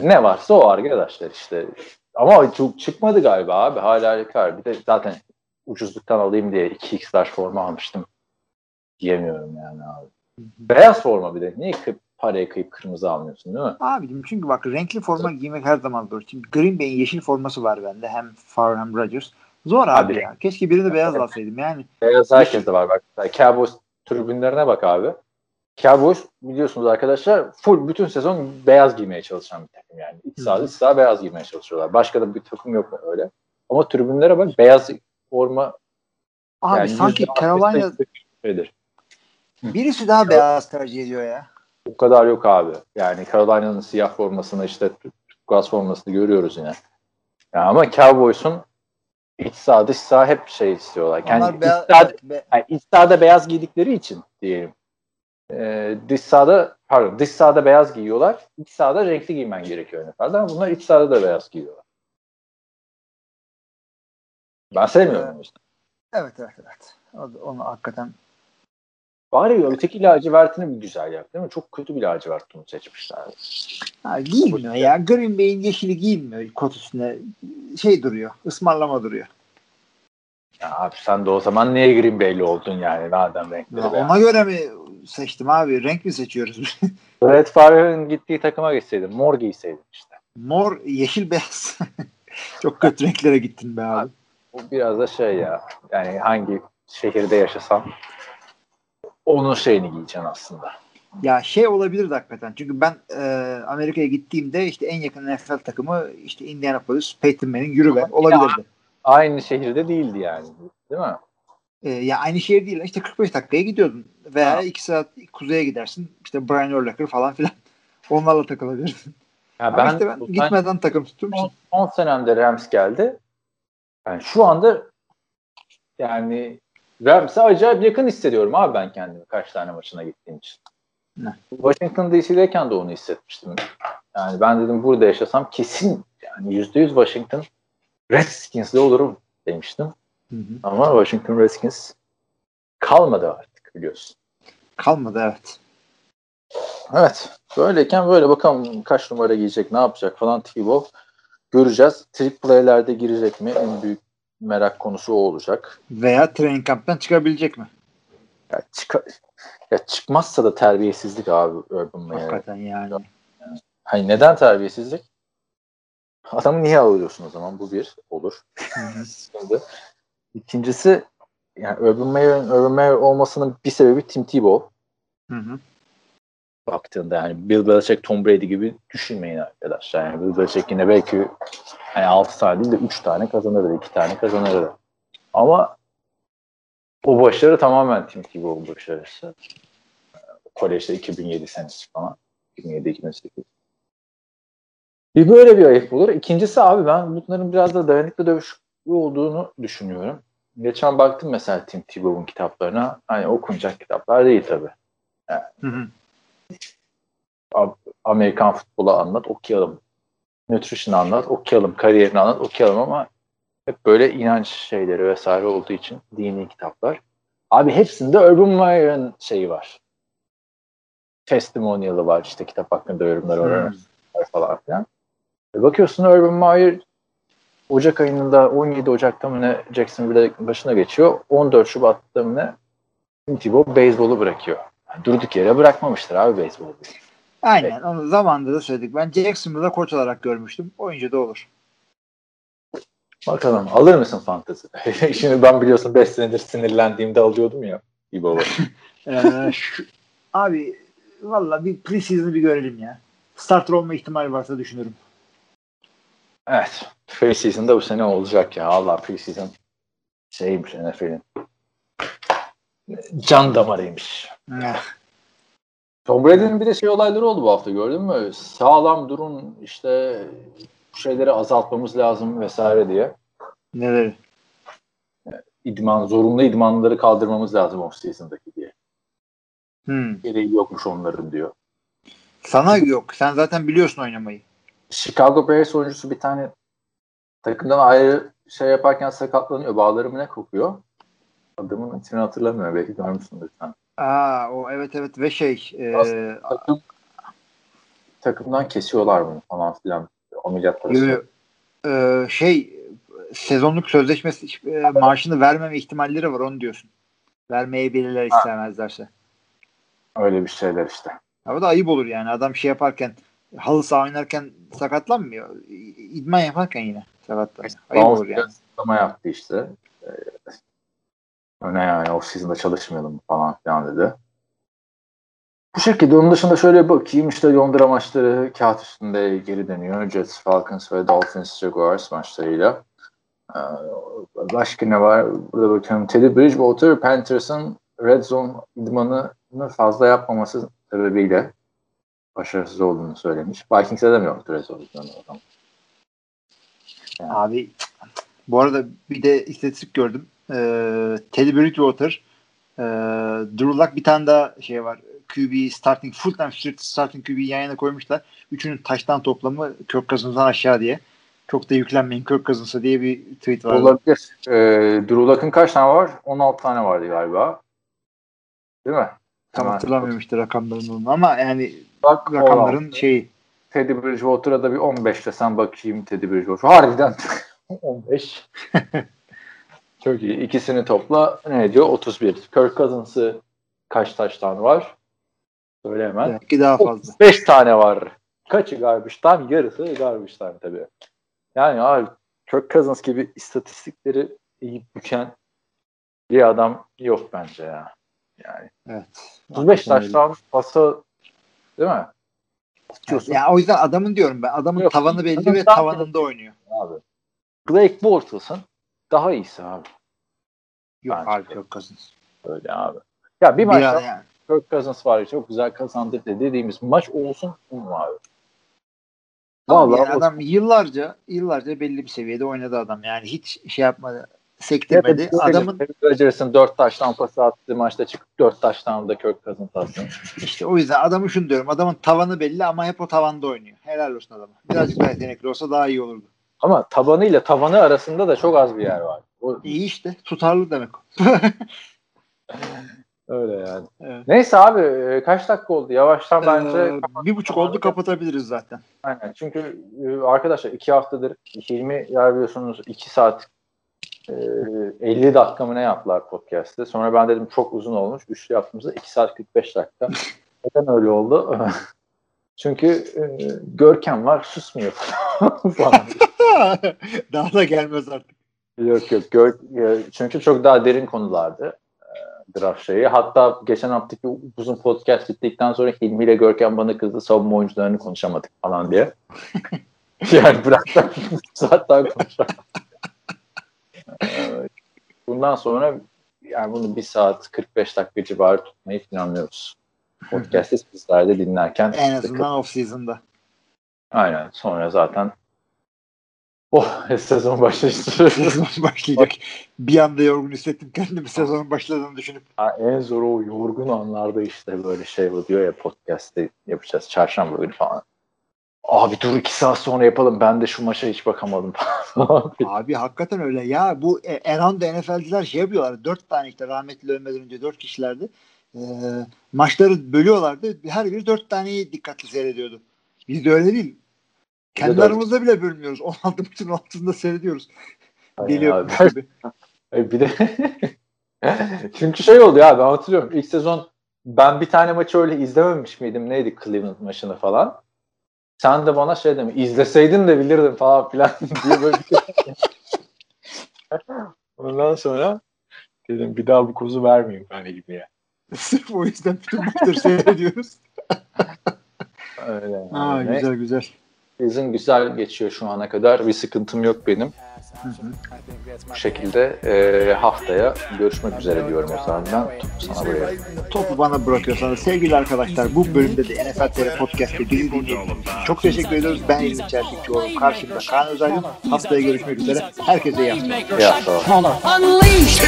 Ne varsa o arkadaşlar işte. Ama çok çıkmadı galiba abi. Hala yakar. Bir de zaten ucuzluktan alayım diye 2x large forma almıştım. Diyemiyorum yani abi. Beyaz forma bir de. Niye parayı kıyıp kırmızı almıyorsun değil mi? Abicim çünkü bak renkli forma giymek her zaman zor. Şimdi Green Bay'in yeşil forması var bende. Hem Favre hem Rodgers. Zor abi, Abi. ya. Keşke birini beyaz alsaydım yani. Beyaz herkeste var bak. Cowboys tribünlerine bak abi. Cowboys biliyorsunuz arkadaşlar full bütün sezon beyaz giymeye çalışan bir takım yani. İç sahada iç saha beyaz giymeye çalışıyorlar. Başka da bir takım yok mu öyle. Ama tribünlere bak beyaz forma Abi yani sanki %60'da Carolina şeydir. birisi daha beyaz tercih ediyor ya. O kadar yok abi. Yani Carolina'nın siyah formasını işte gaz formasını görüyoruz yine. Yani ama Cowboys'un iç saha dış saha hep şey istiyorlar. Onlar Yani iç, sahada, be- yani iç sahada beyaz giydikleri için diyelim. Ee, dış sahada pardon dış sahada beyaz giyiyorlar. İç sahada renkli giymen gerekiyor NFL'de ama bunlar iç sahada da beyaz giyiyorlar. Ben sevmiyorum. işte. evet evet evet. Onu hakikaten Bari ya öteki lacivertini bir güzel yap değil mi? Çok kötü bir lacivertini seçmişler. ha, giymiyor ya. Green Bay'in yeşili giymiyor kot üstüne. Şey duruyor. ısmarlama duruyor. Ya abi sen de o zaman niye Green Bay'li oldun yani madem renkleri Ya ona göre mi seçtim abi? Renk mi seçiyoruz? Brett Favre'ın gittiği takıma gitseydin mor giyseydin işte. Mor, yeşil, beyaz. Çok kötü renklere gittin be abi. Bu biraz da şey ya yani hangi şehirde yaşasan onun şeyini giyeceksin aslında. Ya şey olabilirdi hakikaten. Çünkü ben e, Amerika'ya gittiğimde işte en yakın NFL takımı işte Indianapolis, Peyton Manning, be olabilirdi. Aynı şehirde değildi yani değil mi? E, ya aynı şehir değil. İşte 45 dakikaya gidiyordun. Veya Ha. 2 saat kuzeye gidersin. İşte Brian Urlacher falan filan. Onlarla takılabilirsin. Ya Ama ben, işte ben gitmeden takım tuttuğum için. son, son senemde Rams geldi. Yani şu anda yani Rams'e acayip yakın hissediyorum abi ben kendimi kaç tane maçına gittiğim için. Ne? Washington DC'deyken de onu hissetmiştim. Yani ben dedim burada yaşasam kesin yani %100 Washington Redskins'de olurum demiştim. Hı hı. Ama Washington Redskins kalmadı artık biliyorsun. Kalmadı evet. Evet. Böyleyken böyle bakalım kaç numara giyecek, ne yapacak falan T-Bow göreceğiz. Triplay'lerde girecek mi? En büyük merak konusu o olacak. Veya training camp'ten çıkabilecek mi? Ya, çıka- ya çıkmazsa da terbiyesizlik abi Urban Meyer'e. Hakikaten yani. Hani neden terbiyesizlik? Adamı niye alıyorsun o zaman? Bu bir olur. Şimdi. İkincisi yani Urban Meyer'in Urban Meyer olmasının bir sebebi Tim Tebow. Hı hı. Baktığında yani Bill Belichick Tom Brady gibi düşünmeyin arkadaşlar. Yani Bill Belichick yine belki yani 6 tane değil de 3 tane kazanırdı, 2 tane kazanırdı. Ama o başarı tamamen Tim Tebow'un başarısı. Kolejde 2007 senesi falan. 2007-2008. Bir böyle bir ayıp olur. İkincisi abi ben bunların biraz da dayanıklı dövüş olduğunu düşünüyorum. Geçen baktım mesela Tim Tebow'un kitaplarına. Hani okunacak kitaplar değil tabii. Hı hı. Amerikan futbolu anlat, okuyalım. Nutrition anlat, okuyalım. Kariyerini anlat, okuyalım ama hep böyle inanç şeyleri vesaire olduğu için dini kitaplar. Abi hepsinde Urban Meyer'ın şeyi var. Testimonial'ı var işte kitap hakkında yorumlar var Hmm. falan filan. E bakıyorsun Urban Meyer Ocak ayında 17 Ocak'ta mı ne Jacksonville'de başına geçiyor. 14 Şubat'ta mı ne Tim Tebow beyzbolu bırakıyor. Yani durduk yere bırakmamıştır abi beyzbolu. Aynen. Onu zamanında da söyledik. Ben Jacksonville'da koç olarak görmüştüm. Oyuncu da olur. Bakalım alır mısın fantezi? Şimdi ben biliyorsun 5 senedir sinirlendiğimde alıyordum ya. İbo'yu. Ee, şu, abi valla bir preseason'ı bir görelim ya. Starter olma ihtimali varsa düşünürüm. evet. Preseason da bu sene olacak ya. Allah preseason şeymiş NFL'in. Can damarıymış. Eh, Tom Brady'nin bir de şey olayları oldu bu hafta gördün mü? Sağlam durun işte bu şeyleri azaltmamız lazım vesaire diye. Neleri? İdman, zorunlu idmanları kaldırmamız lazım off season'daki diye. Hmm. gereği yokmuş onların diyor. Sana yok. Sen zaten biliyorsun oynamayı. Chicago Bears oyuncusu bir tane takımdan ayrı şey yaparken sakatlanıyor. Bağları mı ne kokuyor? Adamın ismini hatırlamıyorum. Belki görmüşsündür sen. Aa o evet evet ve şey e, Takım, takımdan kesiyorlar bunu falan filan. Ameliyat parası. e, şey sezonluk sözleşmesi e, maaşını vermeme ihtimalleri var onu diyorsun. Vermeyebilirler istemezlerse. Öyle bir şeyler işte. O da ayıp olur yani. Adam şey yaparken halı saha oynarken sakatlanmıyor. İdman yaparken yine sakatlanıyor. Ayıp olur yani. açıklama yaptı işte. Öne yani off season'da çalışmayalım falan filan dedi. Bu şekilde onun dışında şöyle bakayım işte Londra maçları kağıt üstünde geri dönüyor. Jets, Falcons ve Dolphins, Jaguars maçlarıyla. Ee, başka ne var? Burada bakıyorum. Teddy Bridgewater, Panthers'ın Red Zone idmanını fazla yapmaması sebebiyle başarısız olduğunu söylemiş. Vikings'e de mi yoktu Red Zone idmanı o zaman? Abi bu arada bir de istatistik gördüm. Ee, Teddy Bridgewater e, Drew Luck bir tane daha şey var. QB starting full time starting QB yan yana koymuşlar. Üçünün taştan toplamı Kirk Cousins'dan aşağı diye. Çok da yüklenmeyin Kirk Cousins'a diye bir tweet var. Olabilir. Ee, Drew Luck'ın kaç tane var? 16 tane vardı galiba. Değil mi? Tam Hemen- hatırlamıyorum işte rakamlarını ama yani Bak, rakamların 16. şeyi Teddy Bridgewater'a da bir 15 desen bakayım Teddy Bridgewater. Harbiden 15. Çok iyi. İkisini topla ne ediyor? 31. Kirk Cousins'ı kaç taştan var? Söyle hemen. belki daha fazla. 35 tane var. Kaçı garbage time? Yarısı garbage time tabii. Yani abi Kirk Cousins gibi istatistikleri iyi büken bir adam yok bence ya. Yani Evet. 35 Hakikaten öyle. taştan pası değil mi? Atıyorsun Ya o yüzden adamın diyorum ben. Adamın Yok. tavanı belli ve tavanında oynuyor. abi. Blake Bortles'ın daha iyisi abi. Yok Bence abi. Kirk Cousins. Öyle abi. Ya bir maçta yani. Kirk Cousins var çok güzel kazandırdı dediğimiz maç olsun mu abi? Vallahi yani adam yıllarca yıllarca belli bir seviyede oynadı adam. Yani hiç şey yapmadı. Sektirmedi. Adamın Aaron Rodgers'ın 4 taştan pası attığı maçta çıkıp 4 taştan da Kirk Cousins atsın. işte o yüzden adamı şunu diyorum. Adamın tavanı belli ama hep o tavanda oynuyor. Helal olsun adama. Birazcık daha yetenekli olsa daha iyi olurdu. Ama tabanıyla tavanı arasında da çok az bir yer var. O, İyi işte. Tutarlı demek öyle yani. Evet. Neyse abi e, kaç dakika oldu? Yavaştan bence Ee, bir buçuk oldu kapatabiliriz zaten. Aynen. Çünkü e, arkadaşlar iki haftadır Hilmi ya biliyorsunuz 2 saat e, 50 dakika mı ne yaptılar podcast'te. Sonra ben dedim çok uzun olmuş. Üçlü yaptığımızda 2 saat 45 dakika. Neden öyle oldu? Çünkü e, Görkem var susmuyor falan. daha da gelmez artık. Yok yok. Gör, e, çünkü çok daha derin konulardı e, draft şeyi. Hatta geçen haftaki uzun podcast bittikten sonra Hilmi ile Görkem bana kızdı savunma oyuncularını konuşamadık falan diye. yani bırak bir saat daha konuşalım. Ee, Bundan sonra yani bunu bir saat 45 dakika civarı tutmayı planlıyoruz. Podcast'ı sizler de dinlerken. En azından off season'da. Aynen. Sonra zaten oh sezon başlayacak. Sezon başlayacak. Bir anda yorgun hissettim kendimi sezonun başladığını düşünüp. Ha, en zor o yorgun anlarda işte böyle şey oluyor ya podcast'te yapacağız çarşamba günü falan. Abi dur iki saat sonra yapalım ben de şu maça hiç bakamadım falan. Abi hakikaten öyle ya. Bu e, Erhan'da NFL'ciler şey yapıyorlar. Dört tane işte rahmetli ölmeden önce dört kişilerdi. Ee, maçları bölüyorlardı. Her biri dört taneyi dikkatli seyrediyordu. Bizde öyle değil. Kendi öyle. aramızda bile bölmüyoruz. 16 maçın altında seyrediyoruz. Geliyor gibi. Bir de çünkü şey oldu ya ben hatırlıyorum ilk sezon ben bir tane maçı öyle izlememiş miydim neydi Cleveland maçını falan. Sen de bana şey deme izleseydin de bilirdin falan filan diye böyle bir şey. Ondan sonra dedim bir daha bu kozu vermeyeyim ben ilmiye. Sırf o yüzden bütün maçları seyrediyoruz. Öyle. Aa, yani. güzel güzel. Sizin güzel geçiyor şu ana kadar. Bir sıkıntım yok benim. Bu şekilde e, haftaya görüşmek üzere diyorum o zaman ben. Topu sana buraya. Topu bana bırakıyorsanız sevgili arkadaşlar bu bölümde de NFL TR Podcast'te bizi dinlediğiniz için çok teşekkür ediyoruz. Ben Elim Çeltikçioğlu. Karşımda Kaan Özaydın. Haftaya görüşmek üzere. Herkese iyi haftalar. Ya, tamam. Unleash.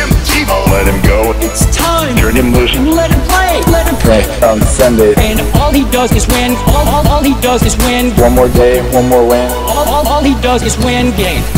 Let him go. It's time. Turn him loose. Let him play. Let him play. on Sunday. And all he does is win. All, all, all he does is win. One more day, one more win. All, all, all he does is win games.